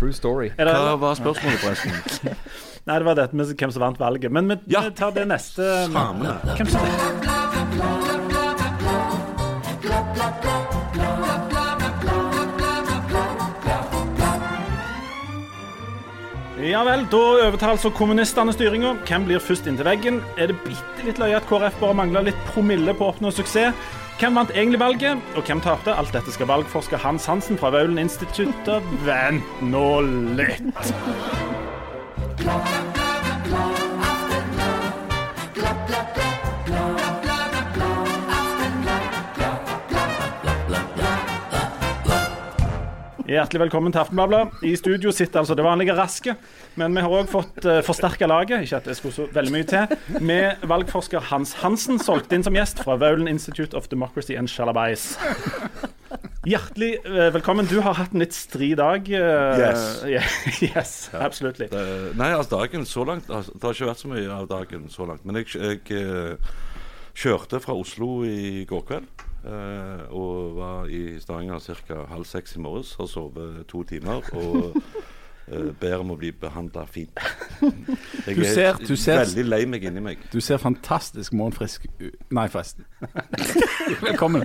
True story. Det, Hva var spørsmålet, forresten? nei, det var dette med hvem som vant valget. Men vi, Ja. vi tar det neste. Hvem som Ja vel, da overtar altså kommunistene styringa. Hvem blir først inntil veggen? Er det bitte litt løye at KrF bare mangler litt promille på å oppnå suksess? Hvem vant egentlig valget, og hvem tapte? Alt dette skal valgforsker Hans Hansen fra Vaulen Instituttet Vent nå litt. Hjertelig velkommen til Aftenbladet. I studio sitter altså det vanlige Raske, men vi har òg fått uh, forsterka laget, ikke at det skulle så veldig mye til, med valgforsker Hans Hansen, solgt inn som gjest fra Vaulen Institute of Democracy and Shalabais. Hjertelig uh, velkommen. Du har hatt en litt stri dag. Uh, Yes. yeah, yes, absolutt. Eh, Nei, altså dagen så langt altså, Det har ikke vært så mye av dagen så langt. Men jeg, jeg eh, kjørte fra Oslo i går kveld. Eh, og var i Stavanger ca. halv seks i morges. Har sovet to timer. Og eh, ber om å bli behandla fint. Jeg Du ser- er du ser- veldig lei meg inni meg. Du ser fantastisk morgenfrisk ut Nei, forresten. Velkommen.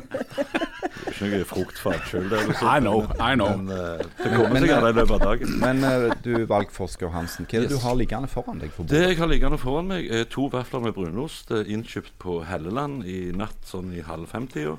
Ikke noe fruktfat sjøl. I know, I know. Men uh, det kommer seg eh, av i løpet av dagen. Men uh, du, valgforsker Hansen, hva er det Yes. du har liggende foran deg? For Det jeg har liggende foran meg, er to vafler med brunost eh, innkjøpt på Helleland i natt sånn i halv fem-tida.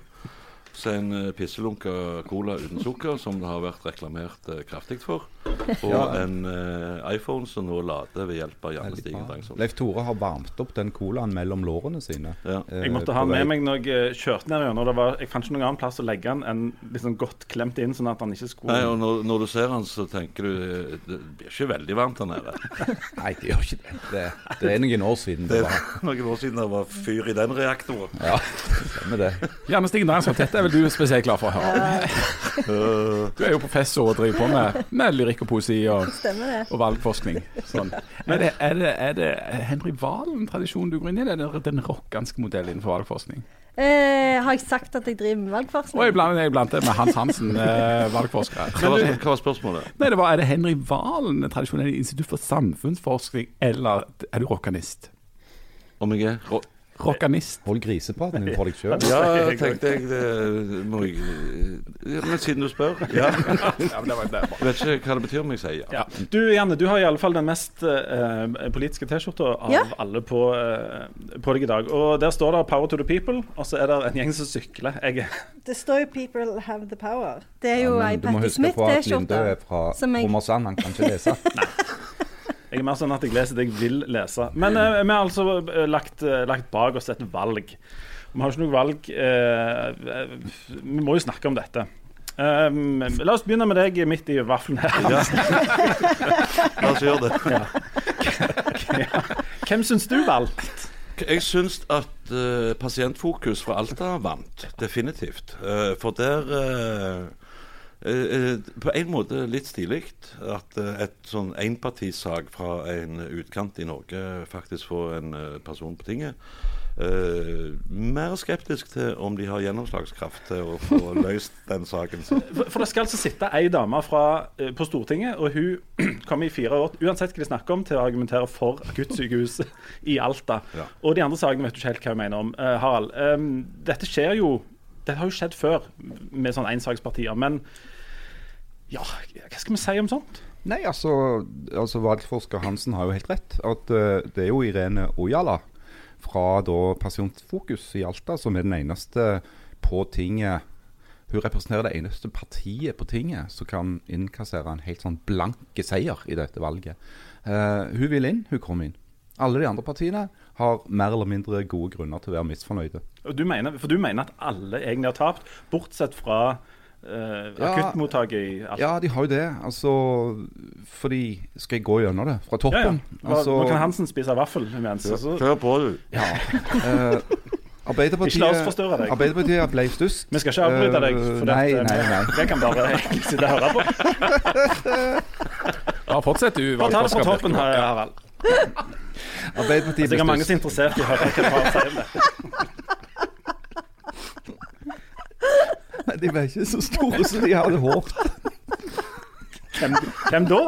Så en uh, pisselunka cola uten sukker, som det har vært reklamert uh, kraftig for. Og Ja. en eh, iPhone som nå lader ved hjelp av Janne Stigen. Drangsvold. Leif Tore har varmt opp den colaen mellom lårene sine. Ja. eh, Jeg måtte ha med meg når jeg eh, kjørte ned gjennom. Jeg fant ikke noen annen plass å legge den enn liksom godt klemt inn, sånn at han ikke skulle Nei, og når, når du ser han, så tenker du eh, Det blir ikke veldig varmt der nede. Nei, det gjør ikke det. Det, det er noen år siden Det det var. er noen år siden det var fyr i den reaktoren. Ja, stemmer det. Janne Stigen Drangsvold, dette er vel du spesielt glad for å høre. Du er jo professor og driver på med, med lyrikk og poesi og, og valgforskning. Sånn. Er, det, er, det, er det Henry Valen-tradisjonen du går inn i? eller er den- den rockanske modellen innenfor valgforskning? Eh, har jeg sagt at jeg driver med Og valgforskning? jeg iblant jeg det med Hans Hansen, eh, valgforsker. hva, var, hva var spørsmålet? Nei, det var, Er det Henry Valen-tradisjonen? Er Institutt for samfunnsforskning, eller er du rockanist? Om jeg er Rockanist. Hold grisepraten din for deg sjøl. Ja, tenkte jeg det må jeg ja, Men siden du spør Ja. Vet ikke hva det betyr om jeg sier ja. Ja. Du Janne, du har i alle fall den mest eh, politiske T-skjorta av Ja. alle på, eh, på deg i dag. Og Der står det 'Power to the people', og så er det en gjeng som sykler. Jeg, Det står jo 'People have the power'. Det er jo Ja, ei men du må huske på at Linde er fra Romersand, jeg- han kan ikke lese. jeg er mer sånn at jeg leser det jeg vil lese. Men eh, vi har altså eh, lagt, eh, lagt bak oss et valg. Vi har ikke noe valg eh, Vi må jo snakke om dette. Um, la oss begynne med deg midt i vaffelen her. La oss gjøre det. Hvem syns du valgte? Jeg syns at uh, Pasientfokus fra Alta vant, definitivt. Uh, for der eh, eh, eh, På en måte litt stilig at eh, et sånn enpartisak fra en utkant i Norge faktisk får en person på tinget. Eh, mer skeptisk til om de har gjennomslagskraft til å få løst den saken. For, for det skal altså sitte ei dame fra, på Stortinget, og hun kommer i fire år, uansett hva de snakker om, til å argumentere for akuttsykehuset i Alta. Ja. Og de andre sakene vet du ikke helt hva hun mener om. Eh, Harald, eh, dette skjer jo Dette har jo skjedd før med sånne ensakspartier, men ja, hva skal vi si om sånt? Nei, altså, altså valgforsker Hansen har jo helt rett. At uh, det er jo Irene Ojala fra da Pasientfokus i Alta som er den eneste på tinget Hun representerer det eneste partiet på tinget som kan innkassere en helt sånn blanke seier i dette valget. Uh, hun vil inn, hun kommer inn. Alle de andre partiene har mer eller mindre gode grunner til å være misfornøyde. Du mener, for du mener at alle egentlig har tapt, bortsett fra uh, Ja. akuttmottaket i Alta? Ja, de har jo det. Altså Fordi Skal jeg gå gjennom det fra Ja, ja. toppen? Altså, Nå kan Hansen spise vaffel imens. Kjør på, du. Ja. Uh, Arbeiderpartiet, Ikke la oss forstyrre deg. Arbeiderpartiet ble størst. Vi skal ikke avbryte deg. Eh, For nei, eh, nei, nei. Det kan bare jeg sitte og høre på. Ja, fortsett du, Bare ta det fra toppen, Harald. Arbeiderpartiet Det er mange som er interessert i å høre hva Harald sier om det. Nei, de var ikke så store som de hadde håpet. Hvem, hvem da?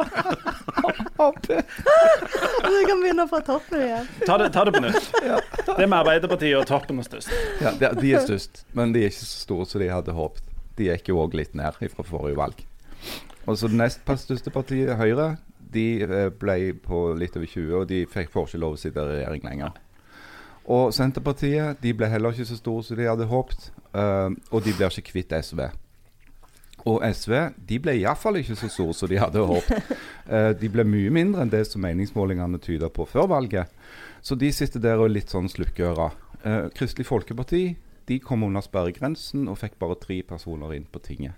Du kan begynne fra toppen igjen. Ta det, ta det på nytt. Det er med Arbeiderpartiet og toppen er størst. Ja, de, de er størst, men de er ikke så store som de hadde håpet. De gikk jo òg litt ned fra forrige valg. Og så Det nest største partiet, Høyre, de eh, ble på litt over 20, og de fikk får ikke lov å sitte i regjering lenger. Og Senterpartiet de ble heller ikke så store som de hadde håpet, eh, og de blir ikke kvitt SV. Og SV de ble iallfall ikke så store som de hadde håpet. Uh, de ble mye mindre enn det som meningsmålingene tyder på før valget. Så de sitter der og er litt sånn slukkeøra. Uh, Kristelig Folkeparti de kom under sperregrensen og fikk bare tre personer inn på tinget.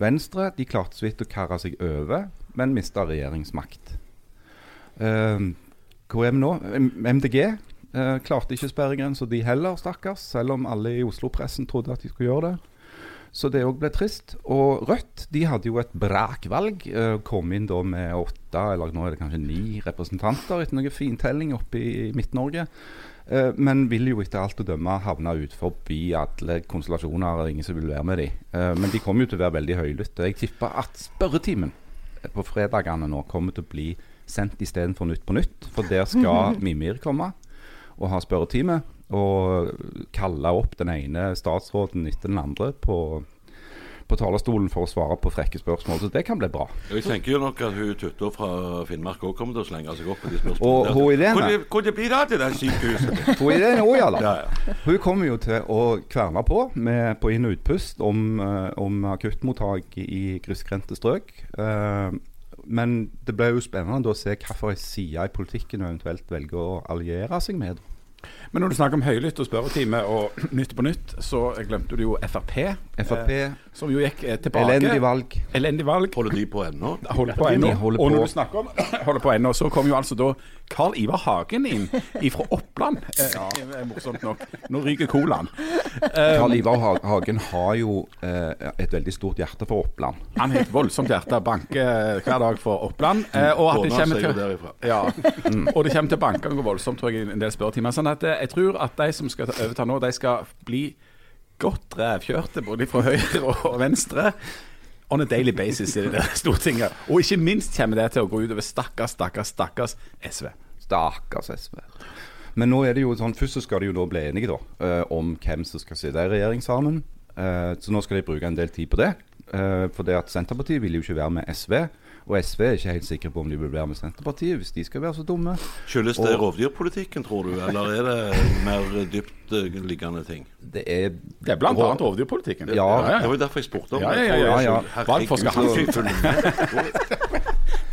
Venstre de klarte så vidt å karre seg over, men mista regjeringsmakt. Uh, hvor er vi nå? MDG eh, klarte ikke sperregrensa, de heller, stakkars. Selv om alle i Oslo-pressen trodde at de skulle gjøre det. Så det òg ble trist. Og Rødt de hadde jo et brakvalg. Eh, kom inn da med åtte, eller nå er det kanskje ni representanter etter noe fintelling oppe i, Midt-Norge. Eh, men vil jo etter alt å dømme havne ut forbi alle konstellasjoner. Ingen som vil være med de. Eh, men de kommer jo til å være veldig høylytte. Jeg tipper at spørretimen på fredagene nå kommer til å bli sendt istedenfor Nytt på Nytt. For der skal Mimir komme og ha spørretime. Og kalle opp den ene statsråden etter den andre på, på talerstolen for å svare på frekke spørsmål. Så det kan bli bra. Jeg tenker jo nok at hun Tutta fra Finnmark òg kommer til å slenge seg opp på de spørsmålene. Og Irene? Hvor det- det blir det av det sykehuset? Hun Irene òg, Ja, ja. hun kommer jo til å kverne på med, på inn- og utpust om, eh, om akuttmottak i grisgrendte strøk. Eh, men det blir jo spennende å se hvilken side i politikken hun eventuelt velger å alliere seg med. Men når du snakker om høylytt og spørretime og Nytt på Nytt, så glemte du jo Frp. Frp, Eh, som jo gikk eh, tilbake. elendig valg. Elendig valg. Holder de på ennå? Holder på ennå. Og når du snakker om holder på ennå, så kom jo altså da Carl Ivar Hagen inn fra Oppland. Ja, eh, morsomt nok. Nå ryker colaen. Carl Ivar Hagen har jo eh, et veldig stort hjerte for Oppland. Han har et voldsomt hjerte, banker hver dag for Oppland. Eh, og at det kommer til ja, og det kommer til å banke noe voldsomt tror jeg, i en del spørretimer. Sånn at eh, jeg tror at de som skal ta- overta nå, de skal bli godt revkjørte både fra høyre og venstre. On a daily basis i det der Stortinget. Og ikke minst kommer det til å gå utover stakkars, stakkars, stakkars SV. Stakkars SV. Men nå er det jo sånn, først så skal de jo da bli enige da, eh, om hvem som skal sitte i regjering sammen. Eh, så nå skal de bruke en del tid på det. Eh, for det at Senterpartiet vil jo ikke være med SV. Og SV er ikke helt sikre på om de vil være med Senterpartiet hvis de skal være så dumme. Skyldes det Og- rovdyrpolitikken, tror du, eller er det mer dyptliggende ting? Det er Det er blant annet rovdyrpolitikken. Ja. Det var jo derfor jeg spurte om Ja, ja, ja, ja. Herregud, Valgforsker Hansen.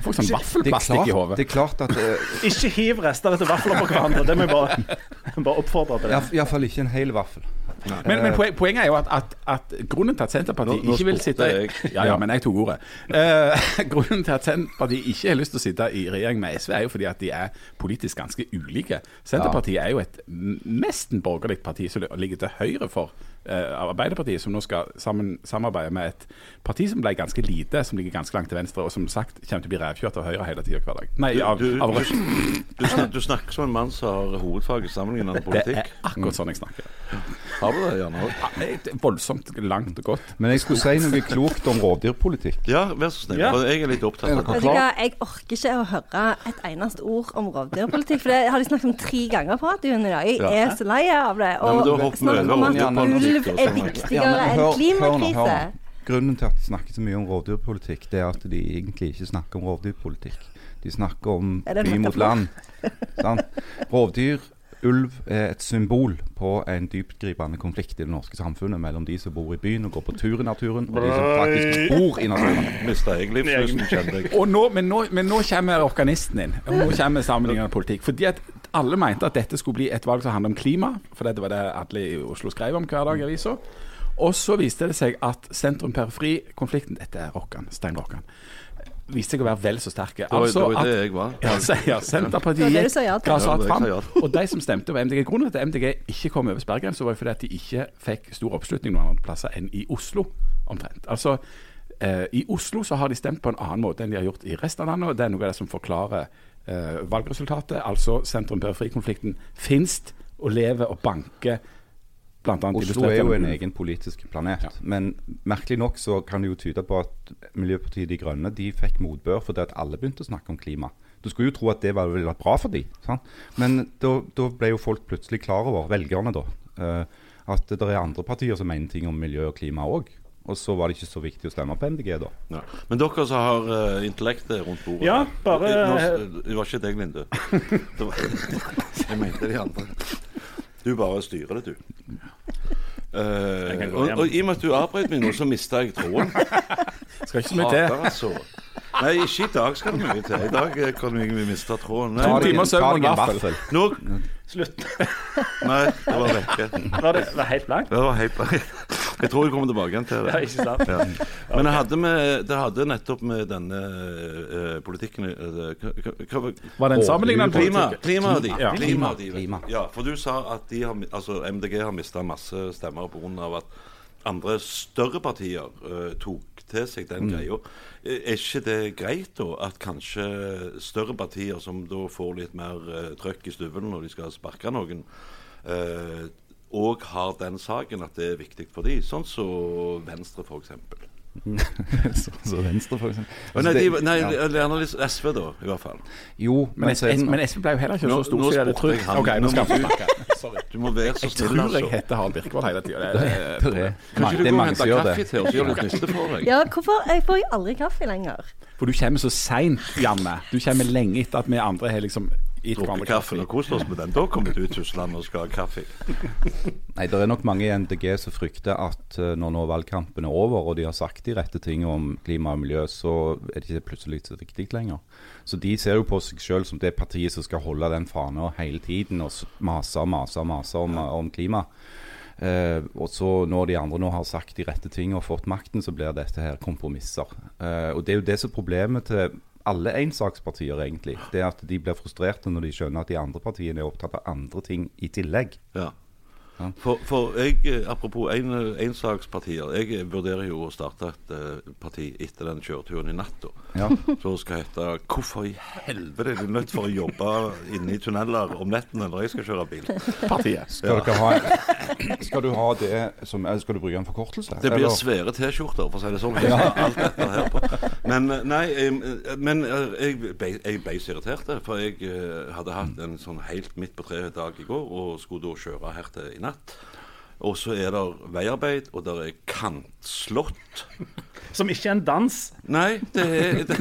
Får sånn er vaffelplastikk i hodet. det er klart at uh, Ikke hiv rester etter vafler på hverandre. Det må jeg bare, bare oppfordre til. ja, Iallfall ikke en hel vaffel. Men, men poen- poenget er jo at, at, at grunnen til at Senterpartiet Nå- nå ikke vil sitte jeg. Ja, ja, men jeg tok ordet. Uh, grunnen til at Senterpartiet ikke har lyst til å sitte i regjering med SV, er jo fordi at de er politisk ganske ulike. Senterpartiet er jo et nesten borgerlig parti som ligger til høyre for uh, Arbeiderpartiet, som nå skal sammen, samarbeide med et parti som ble ganske lite, som ligger ganske langt til venstre, og som sagt kommer til å bli revkjørt av Høyre hele tida hver dag. Nei, av, Du- av du- Rødt. Du, snak, du snakker som en mann som har hovedfag i sammenlignende Det politikk. er akkurat sånn jeg snakker. Har du det, Jan er Voldsomt langt og godt. Men jeg skulle si noe klokt om rovdyrpolitikk. Ja, vær så snill. Ja. Jeg er litt opptatt av det. Vet du hva, Jeg orker ikke å høre et eneste ord om rovdyrpolitikk, for det har de snakket om tre ganger på radioen i dag. Jeg er så lei av det. Og snakker om at ulv er viktigere enn klimakrise. Grunnen til at de snakker så mye om rovdyrpolitikk, det er at de egentlig ikke snakker om rovdyrpolitikk. De snakker om by mot land. Sant? Rovdyr, ulv, er et symbol på en dyptgripende konflikt i det norske samfunnet mellom de som bor i byen og går på tur i naturen, og de som faktisk bor i naturen. Mista jeg livslysten, kjente jeg. Nå, men, nå, men nå kommer organisten inn. Og nå kommer sammenlignende politikk. Fordi at alle mente at dette skulle bli et valg som handler om klima. For det var det alle i Oslo skrev om hver dag i avisa. Og så viste det seg at sentrum-periferi-konflikten Dette er Rokkan, Stein Rokkan. Viste seg å være vel så sterke. Var, det var jo det jeg var. ja, ja, Senterpartiet Det var det du gikk sa ja Ja, fram. ja Og de som stemte over MDG Grunnen til at MDG ikke kom over sperregrensa, var jo fordi at de ikke fikk stor oppslutning noen andre plasser enn i Oslo, omtrent. Altså, eh, I Oslo så har de stemt på en annen måte enn de har gjort i resten av landet. og Det er noe av det som forklarer eh, valgresultatet. Altså sentrum-periferi-konflikten finnes og lever og banker Oslo er jo en egen politisk planet. Men merkelig nok så kan det jo tyde på at Miljøpartiet De Grønne de fikk motbør fordi at alle begynte å snakke om klima. Du skulle jo tro at det var, ville vært bra for dem. Sant? Men da, da ble jo folk plutselig klar over, velgerne da, eh, at det er andre partier som mener ting om miljø og klima òg. Og så var det ikke så viktig å stemme på MDG da. Ja. Men dere som har uh, intellektet rundt bordet Ja, bare- Det var ikke deg, Linde. Det var, jeg mente de andre. Du bare styrer det, du. Eh, gå og, og I og med at du avbrøt meg nå, så mista jeg tråden. Skal ikke så mye til. Altså. Nei, ikke i dag skal det mye til. I dag eh, kan vi miste tråden. To timer søvn og en vaffel. nå Slutt. Nei, det var vekke. Var det var helt blankt? Det var helt Jeg tror vi kommer tilbake igjen til det. Ja, ikke sant? Ja. Men jeg hadde med, det hadde nettopp med denne uh, politikken hva- hva- hva- Var det en sammenlignende Klima, politikk? klima, klima, Ja. klima, Klima. Ja, for du sa at de har, altså MDG har mista masse stemmer pga. at andre større partier uh, tok til seg den greia. Eh, Er ikke det greit, da, at kanskje større partier som da får litt mer uh, trøkk i stuvelen når de skal sparke noen, uh, og har den saken at det er viktig for de, sånn som Venstre f.eks. så, så Venstre, for eksempel. Nei, Altså, de, nei, ja. gjerne SV, da, i hvert fall. Jo, Men, men, SV, sånn- men SV ble jo heller ikke Nå- så stor nå jeg hadde spurte jeg han. Ok, nå skal jeg snakke. Sorry. Du må være så Jeg tror jeg altså. heter Harald Birkvold hele tida. det Kan det ikke er du gå og mange hente som gjør kaffe det. til oss så gjør du nytte for deg? Ja, hvorfor jeg får jo aldri kaffe lenger? For du kommer så seint, Janne. Du kommer lenge etter at vi andre har liksom Drukket kaffen og kost oss med den. Da kommer du til Tyskland og skal ha kaffe. Nei, Det er nok mange i MDG som frykter at eh, når nå valgkampen er over, og de har sagt de rette tingene om klima og miljø, så er det ikke plutselig så viktig lenger. Så de ser jo på seg sjøl som det partiet som skal holde den fana hele tiden og mase og mase og mase om, om klima. Uh, og så når de andre nå har sagt de rette tingene og fått makten, så blir dette her kompromisser. Uh, og det er jo det som er problemet til alle ensakspartier, egentlig. Det at de blir frustrerte når de skjønner at de andre partiene er opptatt av andre ting i tillegg. Ja. Ja. For, for jeg, eh, apropos en, ensakspartier, jeg vurderer jo å starte et uh, parti etter den kjøreturen i natt. Ja. Så det skal hete 'Hvorfor i helvete er du nødt for å jobbe inne i tunneler om nettene når jeg skal kjøre bil'? Partiet. Skal, dere ha, skal du ha det som Skal du bruke en forkortelse? Det blir Eller- svære T-skjorter, for å si det sånn. Alt dette her på. Men eh, nei, jeg, men eh, jeg jeg ble så irritert, for jeg eh, hadde hatt en sånn helt midt på treet dag i går, og skulle da kjøre her til i natt. Og så er det veiarbeid, og det er kantslått. Som ikke er en dans. Nei, det er det,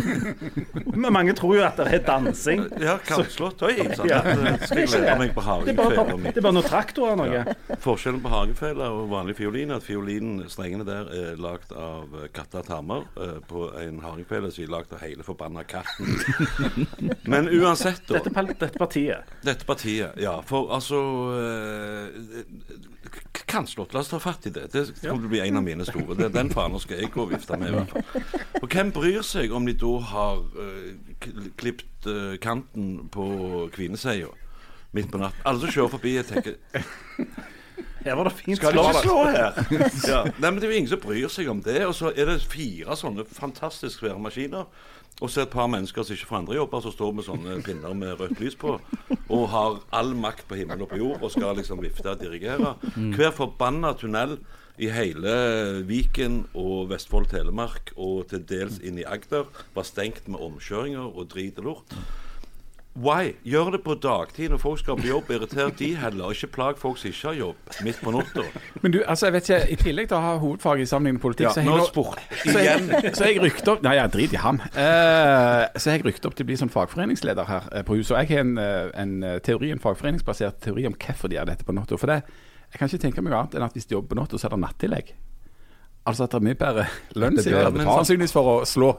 Men mange tror jo at det er dansing. Ja, kantslått. Oi. Ja. Det skal jeg lære meg på Det er bare, hagekvelden det er bare noen traktorer noe. Forskjellen på hagefele og vanlig fiolin er at fiolinen, strengene der, er lagd av eh, katter og tarmer. Eh, På en hagefele er de lagd av hele forbanna katten. Men uansett, da. Dette, dette partiet. Dette partiet, ja. For altså eh, k- La oss ta fatt i det. Det kommer til å bli en av mine store. Det, den fanen skal jeg gå og vifte med, i hvert fall. Og hvem bryr seg om de da har uh, klipt uh, kanten på Kvineseia midt på natten? Alle som kjører forbi, jeg tenker Her var det fint skal de ikke slå her? Ja. Nei, men Det er jo ingen som bryr seg om det. Og så er det fire sånne fantastisk svære maskiner. Og så et par mennesker som ikke får andre jobber, som står med sånne pinner med rødt lys på, og har all makt på himmel og på jord og skal liksom vifte og dirigere. Hver forbanna tunnel i hele Viken og Vestfold Telemark og til dels inn i Agder var stengt med omkjøringer og drit og lort. Why? Gjør det på dagtid når folk skal på jobb. Irriter de heller. Ikke plag folk som ikke har jobb midt på natta. Men du, altså, jeg vet ikke, i tillegg til å ha hovedfag i sammenlignende politikk, Ja, så jeg sport. Så jeg, så jeg rykte opp Nei, jeg driter i ham. Uh, så jeg rykte opp til å bli sånn fagforeningsleder her eh, på huset. Og jeg har en, eh, en teori, en fagforeningsbasert teori om hvorfor de gjør dette på natta. For det, jeg kan ikke tenke meg annet enn at hvis de jobber på natta, så er det nattillegg. Altså at det er mye bedre lønn, men sannsynligvis for å slå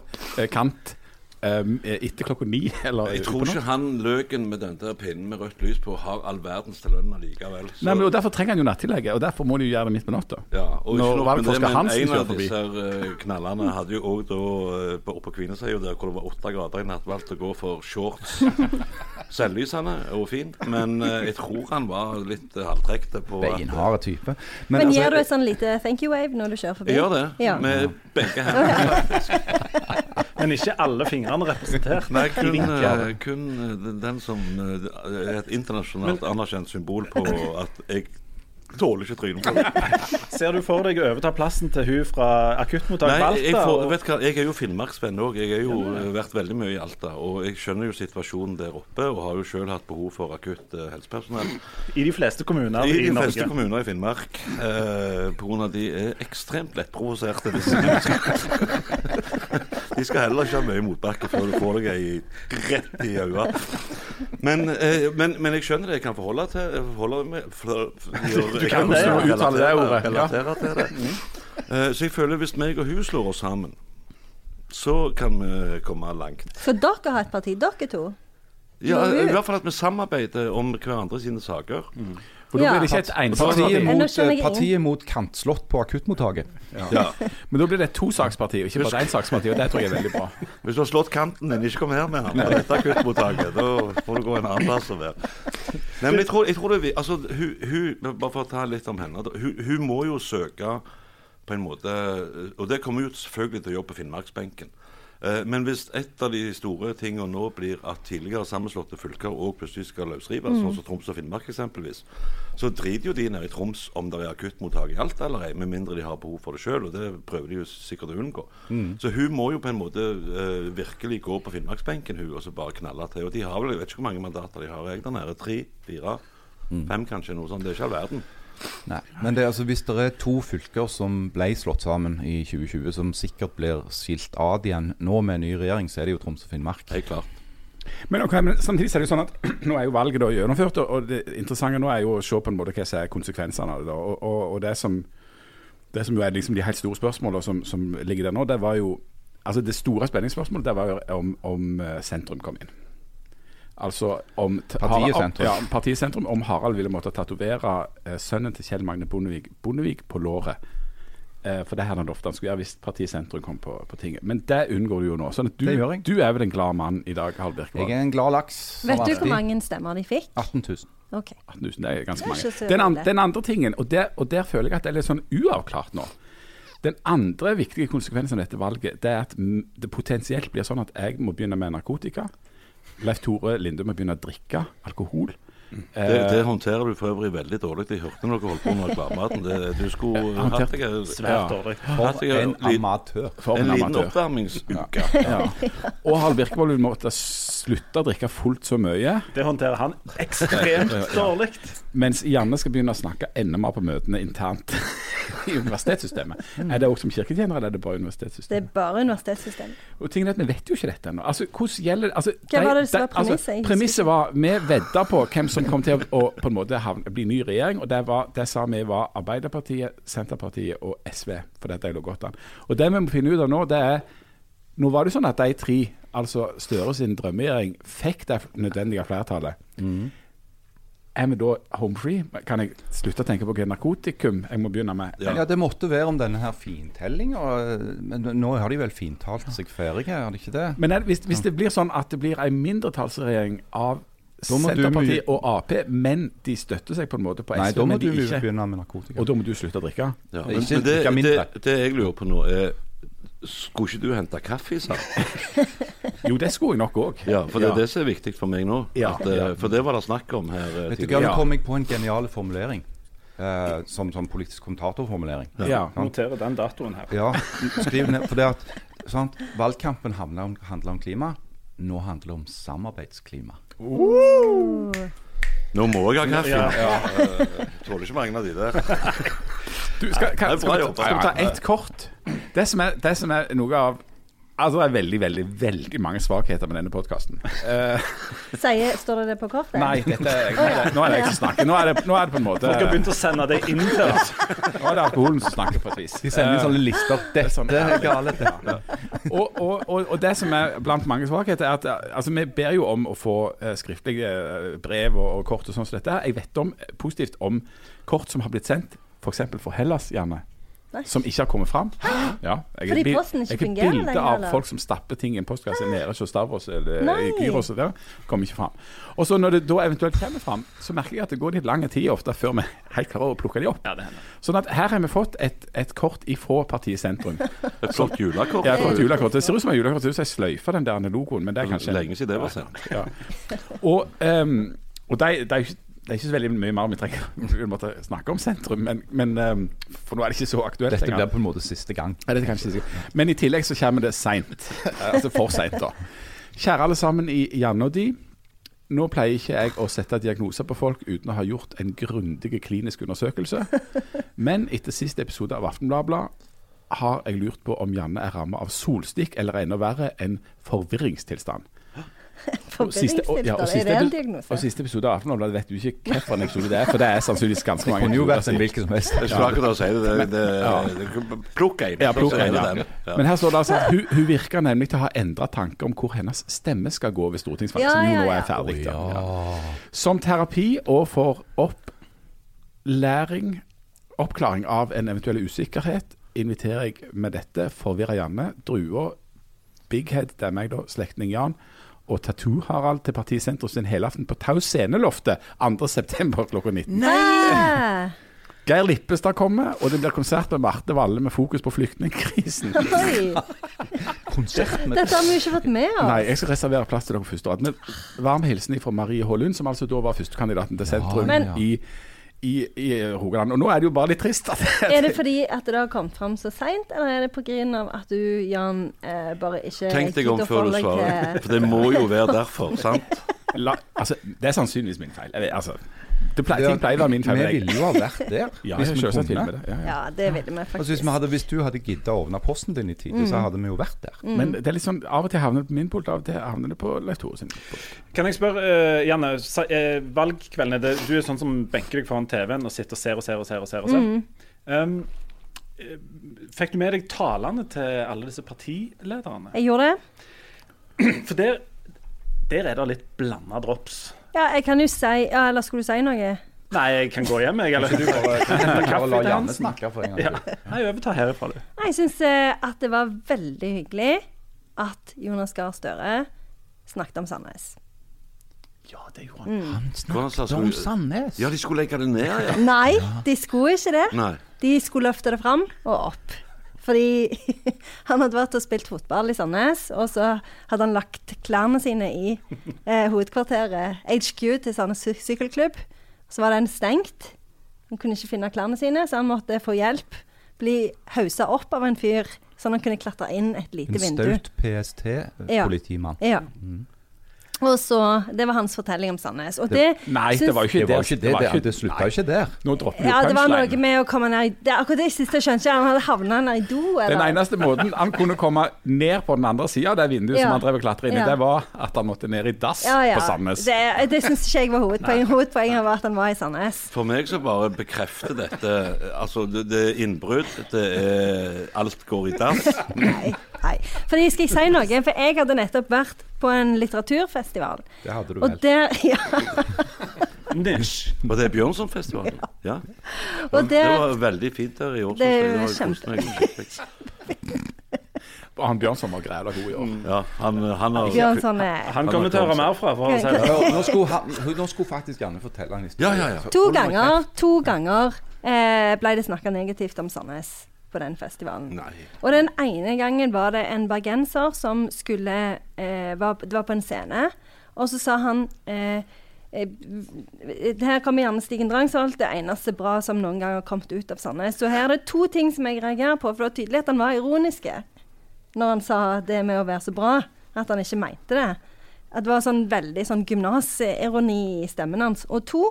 kant eh, etter klokka ni. Eller Jeg tror ikke han løken med den der pinnen med rødt lys på har all verdens til lønn allikevel. Så- Nei, men og Derfor trenger han jo nattillegget, og derfor må de jo gjøre det midt på natta. ja, og Når valgforsker det, kjører forbi. en av disse eh, knallene hadde jo òg da eh, oppe på Kvinesheia, der hvor det var åtte grader i natt, valgt å gå for shorts. Selvlysende og fint, men jeg tror han var litt halvtrekte på Beinharde type. Men altså, gjør du et sånn lite thank you wave når du kjører forbi? Jeg gjør det, Ja. med begge hendene. Men ikke alle fingrene representert. Nei, kun, eh, kun eh, den- som eh, er et internasjonalt anerkjent symbol på at jeg Tåler ikke trynet på det. Ser du for deg å overta plassen til hun fra akuttmottak Nei, Alta? jeg, får, og- vet hva, jeg er jo finnmarksvenn òg. Jeg har jo eh, vært veldig mye i Alta. Og jeg skjønner jo situasjonen der oppe, og har jo sjøl hatt behov for akutt eh, helsepersonell. I de fleste kommuner I i, de Norge. fleste kommuner i Finnmark. Eh, av de er ekstremt lettprovoserte. disse menneskene. De skal heller ikke ha mye motbakke før du får deg ei rett i øynene. Men, eh, men, men jeg skjønner det. Jeg kan forholde, til, forholde meg for, for, Du kan det, ja. Uttale det ordet, ja. Relatere til det. Eh, så jeg føler hvis meg og hun slår oss sammen, så kan vi komme langt. Så dere har et parti, dere to? Ja, I hvert fall at vi samarbeider om hverandre sine saker. For da blir det ikke et eneste Partiet mot, partiet mot kantslott på akuttmottaket. Ja. Men da blir det et tosaksparti, ikke bare ett saksparti. Og det tror jeg er veldig bra. Hvis du har slått kanten din, ikke kom her med han på dette akuttmottaket. Da får du gå en annen plass og være. Nei, men jeg tror, jeg tror det altså, hun, hun, Bare for å ta litt om henne. Hun, hun må jo søke på en måte Og det kommer hun selvfølgelig til å gjøre på Finnmarksbenken. Eh, Men hvis et av de store tingene nå blir at tidligere sammenslåtte fylker òg plutselig skal løsrives, sånn som Troms og Finnmark eksempelvis, så driter jo de nede i Troms om det er akuttmottak i Alta eller ei, med mindre de har behov for det sjøl, og det prøver de jo sikkert å unngå. Så hun må jo på en måte uh, virkelig gå på Finnmarksbenken, hun, og så bare knalle til. Og de har vel, jeg vet ikke hvor mange mandater de har, jeg der nede. Tre? Fire? Fem, kanskje? Noe sånt. Det er ikke all verden. Nei, men det, altså, hvis det er to fylker som ble slått sammen i 2020, som sikkert blir skilt ad igjen nå med en ny regjering, så er det jo Troms og Finnmark. Helt klart. Men, okay, men samtidig er det jo sånn at nå er jo valget da gjennomført, og- og det interessante nå er jo å se på en måte hva som er konsekvensene av det. da, Og, og, og det, som, det som jo er liksom de helt store spørsmålene som, som ligger der nå, det var jo altså Det store spenningsspørsmålet det var jo om, om eh, sentrum kom inn. Altså om partisentrum. Harald- Ja, partisentrum. Om Harald ville måtte tatovere eh, sønnen til Kjell Magne Bondevik, Bondevik på låret. Eh, for det hadde han lovt han skulle gjøre hvis Partisentrum kom på, på tinget. Men det unngår du jo nå. Sånn at du, Det gjør jeg. du er vel en glad mann i dag, Harald Jeg er en glad laks. Vet du hvor mange stemmer de fikk? 18 000. Okay. 18 000, det er ganske mange. Den, an, den andre tingen, og der, og der føler jeg at det er litt sånn uavklart nå. Den andre viktige konsekvensen av dette valget, det er at det potensielt blir sånn at jeg må begynne med narkotika. Leif Tore Linde må begynne å drikke alkohol. Det, Eh, det håndterer du for øvrig veldig dårlig. Jeg hørte når dere holdt på med reklamematen. Du skulle håndtert hatt deg Svært dårlig. Ja. For en amatør. for en en liten oppvarmingsuke. Ja. Og Harald Birkevold vil måtte slutte å drikke fullt så mye, Det håndterer han ekstremt dårlig. mens Janne skal begynne å snakke enda mer på møtene internt i universitetssystemet. Er det òg som kirketjener, eller er det bare universitetssystemet? Det er bare universitetssystemet. Og tingen er at Vi vet jo ikke dette ennå. Altså, hvordan gjelder altså, Hva var det som var premisset? Altså, premisset var Vi vedda på hvem som kom til å, å på en måte havne, bli ny regjering. og Det, var, det sa vi var Arbeiderpartiet, Senterpartiet og SV. For dette lå godt an. Og Det vi må finne ut av nå, det er Nå var det sånn at de tre, altså Støre sin drømmeregjering, fikk det nødvendige flertallet. Er vi da home free? Kan jeg slutte å tenke på hva narkotikum jeg må begynne med? Ja. Ja, det måtte være om denne her fintellinga. Men nå har de vel fintalt seg ferdige, har de ikke det? Men er, det- hvis, hvis det blir sånn at det blir en mindretallsregjering av Senterpartiet og Ap, men de støtter seg på en måte på SV, Nei, da må men du de ikke begynne med narkotika. Og da må du slutte å drikke? Ja, men, men det, drikke det, det jeg lurer på nå, er Skulle ikke du hente kaffe, sa? Jo, det skulle jeg nok òg. Ja, for det er det som er viktig for meg nå. Ja, At, eh. For det var det snakk om her eh, Vet du hva, tidligere. Nå kom jeg på en genial formulering. Eh, som, som politisk kommentatorformulering. Ja. Noterer den datoen her. Ja, skriv ned. For det at sant, Valgkampen handler om, handler om klima. Nå handler det om samarbeidsklima. Nå må jeg ha kaffe. Ja. Ja. Tåler ikke mange av de der. Du, skal, kan, skal, vi, jobba. skal vi ta ett kort? Det som, er, det som er noe av Altså, Det er veldig veldig, veldig mange svakheter med denne podkasten. Uh, står det det på kortet? nei, dette nei det, nå er det jeg som snakker. Nå er det, nå er det på en måte Folk har begynt å sende det inn til oss. Nå er det alkoholen som snakker på et vis. De sender inn sånne lister. Dette sånn- er gale, dette. og, og, og, og det som er blant mange svakheter, er at eh, altså, vi ber jo om å få eh, skriftlige eh, brev og, og kort og sånn som dette. Jeg vet om eh, positivt om kort som har blitt sendt, f.eks. for, for Hellas, gjerne. Nei. Som ikke har kommet fram. Ja, jeg Fordi posten ikke posten ikke jeg har fungerer bilde av eller? folk som stapper ting i en postkasse nede hos Stavros eller Nei. i Gyros. Der, kommer ikke fram. Og så når det da eventuelt kommer fram, så merker jeg at det går litt lang tid ofte før vi helt klarer å plukke de opp. Sånn at her har vi fått et, et kort ifra partiet Sentrum. Et flott julekort. Ja, et julekort. Det ser ut som et julekort. Det ser ut som jeg sløyfer den der logoen, men det er kanskje Lenge siden det var sendt. ja. Og, um, og de, de, det er ikke så veldig mye mer vi trenger å snakke om sentrum, men, men eh, for nå er det ikke så aktuelt Dette blir på en måte siste gang. Ja, ikke sikkert. Men i tillegg så kommer det seint. Altså for seint, da. Kjære alle sammen i Janne og de. Nå pleier ikke jeg å sette diagnoser på folk uten å ha gjort en grundig klinisk undersøkelse. Men etter siste episode av Aftenbladet har jeg lurt på om Janne er rammet av solstikk eller enda verre, en forvirringstilstand. Siste- og- ja, og siste det? Og siste episode av Aftenbladet vet du ikke hvilken episode det er, for det er sannsynligvis ganske mange. Kunne jo vært en hvilken som helst. Jeg skulle akkurat si det. det, det, det Plukk en. Ja, plukk en, ja. Men her står det altså at hun, hun virker nemlig til å ha endra tanker om hvor hennes stemme skal gå ved stortingsvalget, Ja, som jo nå er ferdig. Ja. Som terapi og for opplæring, oppklaring av en eventuell usikkerhet, inviterer jeg med dette forvirra Janne, Drua, Big Head, det er meg da, slektning Jan, og Tattoo-Harald til Partisentrum sin helaften på Tau sceneloftet 2.9. klokka 19. Nei! Geir Lippestad kommer, og det blir konsert med Marte Valle med fokus på flyktningkrisen. Konsert med Dette har vi jo ikke fått med oss. Nei, jeg skal reservere plass til dere første rad. Varm hilsen fra Marie H. Lund, som altså da var førstekandidaten til sentrum Men- i, i, i Rogaland. Og nå er det jo bare litt trist at Er det fordi at det har kommet fram så seint, eller er det pga. at du, Jan, eh, bare ikke Tenk deg om før du svarer. For det må jo være derfor, sant? La, altså, Det er sannsynligvis min feil. Jeg vet, altså, pleier, ting pleier å være min feil. Vi ville jo ha vært der. Ja, hvis vi kunne. det. Ja, ja. Ja, det ville vi Altså, hvis, vi hadde, hvis du hadde giddet å åpne posten din i tide, så hadde vi jo vært der. Men det er litt sånn, av og til havner det på min pult, av og til havner det på Leif Tore sin pult. Kan jeg spørre, uh, Janne, sa- eh, valgkveldene det, Du er sånn som benker deg foran TV-en og sitter og ser og ser og ser. og ser, og ser. Um, eh, fikk du med deg talene til alle disse partilederne? Jeg gjorde det. For der, der er det litt blanda drops. Ja, jeg kan jo si ja, Eller skulle du si noe? Nei, jeg kan gå hjem, jeg. Eller du bare kaffe la Janne snakke for en gang. Ja. til. Nei, overta herifra, du. Nei, Jeg syns at det var veldig hyggelig at Jonas Gahr Støre snakket om Sandnes. Ja, det gjorde han. Mm. Han snakket om Sandnes. Ja, de skulle legge det ned, ja. Nei, de skulle ikke det. Nei. De skulle løfte det fram og opp. Fordi han hadde vært og spilt fotball i Sandnes, og så hadde han lagt klærne sine i eh, hovedkvarteret HQ til Sandnes sy- sykkelklubb. Så var den stengt. Han kunne ikke finne klærne sine, så han måtte få hjelp. Bli hausa opp av en fyr, sånn han kunne klatre inn et lite vindu. En staut PST-politimann. Ja. Og så, Det var hans fortelling om Sandnes. Og det, Nei, synes, det var jo ikke Det var det. ikke det. Det, ikke- det slutta jo ikke der. Nå dropper du ja, det var noe med å komme ned i det, Akkurat det siste skjønte jeg. Han hadde havna ned i do, eller? Den eneste måten han kunne komme ned på den andre sida av det vinduet Ja. som han drev og klatra inn i, Ja. det var at han måtte ned i dass ja, ja. på Sandnes. Det, det syns ikke jeg var hovedpoenget. Hovedpoenget var at han var i Sandnes. For meg så bare bekrefter dette Altså, det, det er innbrudd, det er Alt går i dass. Nei, nei. Fordi skal jeg si noe? For jeg hadde nettopp vært på en litteraturfestival. Det hadde du Og vel. der, ja, Nish. Og det er Bjørnsonfestivalen. Ja. og Det det var veldig fint der i år. Det er var skikkelig. Og han Bjørnson var græla god i år. Ja, han, han har Bjørnson eh, Han kommer til å høre mer fra. For å si det. Nå, skulle han, nå skulle faktisk Janne fortelle en historie. Ja, ja, ja. To ganger, to ganger eh, ble det snakka negativt om Sandnes på den festivalen. Nei. Og den ene gangen var det en bergenser som skulle eh, var, Det var på en scene, og så sa han eh, eh, Her kommer gjerne Stigen Drangsholt, det eneste bra som noen gang har kommet ut av Sandnes. Så her er det to ting som jeg reagerer på, for det var tydelig at han var ironiske når han sa det med å være så bra, at han ikke mente det. At det var sånn veldig sånn gymnasironi i stemmen hans. Og to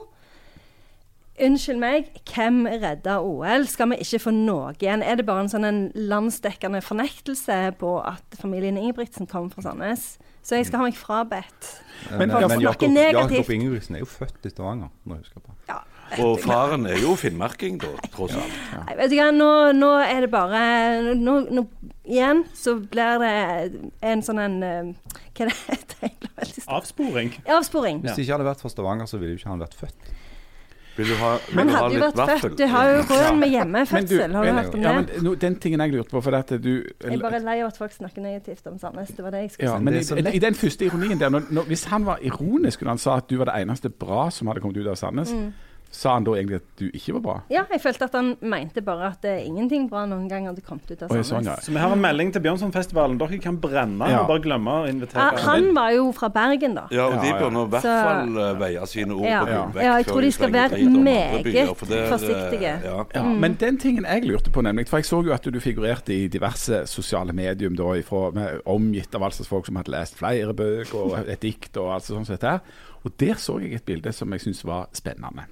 Unnskyld meg, hvem redda OL? Skal vi ikke få noe igjen? Er det bare en sånn en landsdekkende fornektelse på at familien Ingebrigtsen kom fra Sandnes? Så jeg skal ha meg frabedt. Men, men, men Jakob. Jakob Ingebrigtsen er jo født i Stavanger. Må jeg huske på. Ja. Og faren er jo finnmarking, da, tross alt. Nei, vet du hva, nå, nå er det bare nå, nå, Igjen så blir det en sånn en eh, Hva er det heter? Avsporing. Avsporing. Hvis det ikke hadde vært for Stavanger, så ville jo ikke han vært født. Vil du ha, vil Han du ha hadde jo litt vært vaffel? født. Du har jo råd med hjemmefødsel. Har du hørt om ja, men, no, den tingen jeg lurte på, for dette, du Jeg er bare lei av at folk snakker negativt om Sandnes. Det var det jeg skulle ja, si. men i, i den første ironien der, når, når, hvis han var ironisk når han sa at du var det eneste bra som hadde kommet ut av Sandnes, Mm. Sa han da egentlig at du ikke var bra? Ja, jeg følte at han mente bare at eh, ingenting bra noen gang hadde kommet ut av Sandnes. sånn, ja. Så vi har en melding til Bjørnsonfestivalen. Dere kan brenne Ja. og bare glemme å invitere. Ah, han var jo fra Bergen, da. Ja, og de bør nå i hvert fall eh, veie sine ord Ja. på vekk Ja, jeg tror de skal være meget byer, for det er, eh, forsiktige. Ja. Ja, Men den tingen jeg lurte på, nemlig For jeg så jo at du figurerte i diverse sosiale medium da, ifra, med, omgitt av altså folk som hadde lest flere bøker og et dikt og alt sånt. Og der så jeg et bilde som jeg syntes var spennende.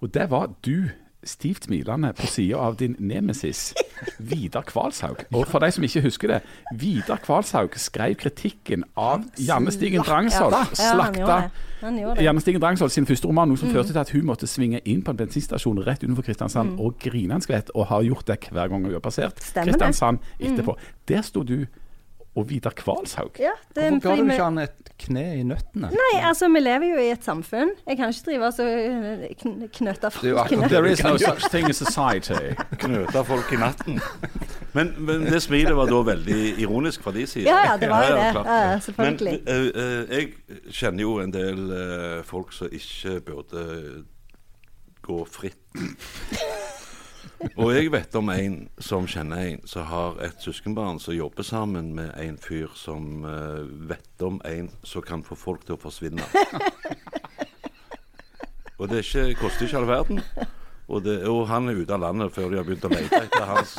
Og det var du stivt smilende på sida av din nemesis Vidar Kvalshaug. Og for de som ikke husker det, Vidar Kvalshaug skrev kritikken av Janne Stigen Drangsholt. Slakta. Janne Stigen Drangsholt sin første roman, noe som førte til at hun måtte svinge inn på en bensinstasjon rett utenfor Kristiansand og grine en skvett, og har gjort det hver gang hun har passert Kristiansand etterpå. Der sto du og Vidar Kvalshaug. Ja, det er Hvorfor ga du ikke han et kne i nøttene? Nei, altså, vi lever jo i et samfunn. Jeg kan ikke drive og øh, kn knøtte Det er jo There is no such thing as society. Knøte folk i natten. Men, men det smilet var da veldig ironisk fra de side. Ja, ja, det var jo det. Ja, ja, selvfølgelig. Men uh, eh, jeg kjenner jo en del uh, folk som ikke burde gå fritt. Og jeg vet om en som kjenner en som har et søskenbarn som jobber sammen med en fyr som uh, vet om en som kan få folk til å forsvinne. Og det ikke, koster ikke all verden. Og, det, og han er ute av landet før de har begynt å lete etter hans.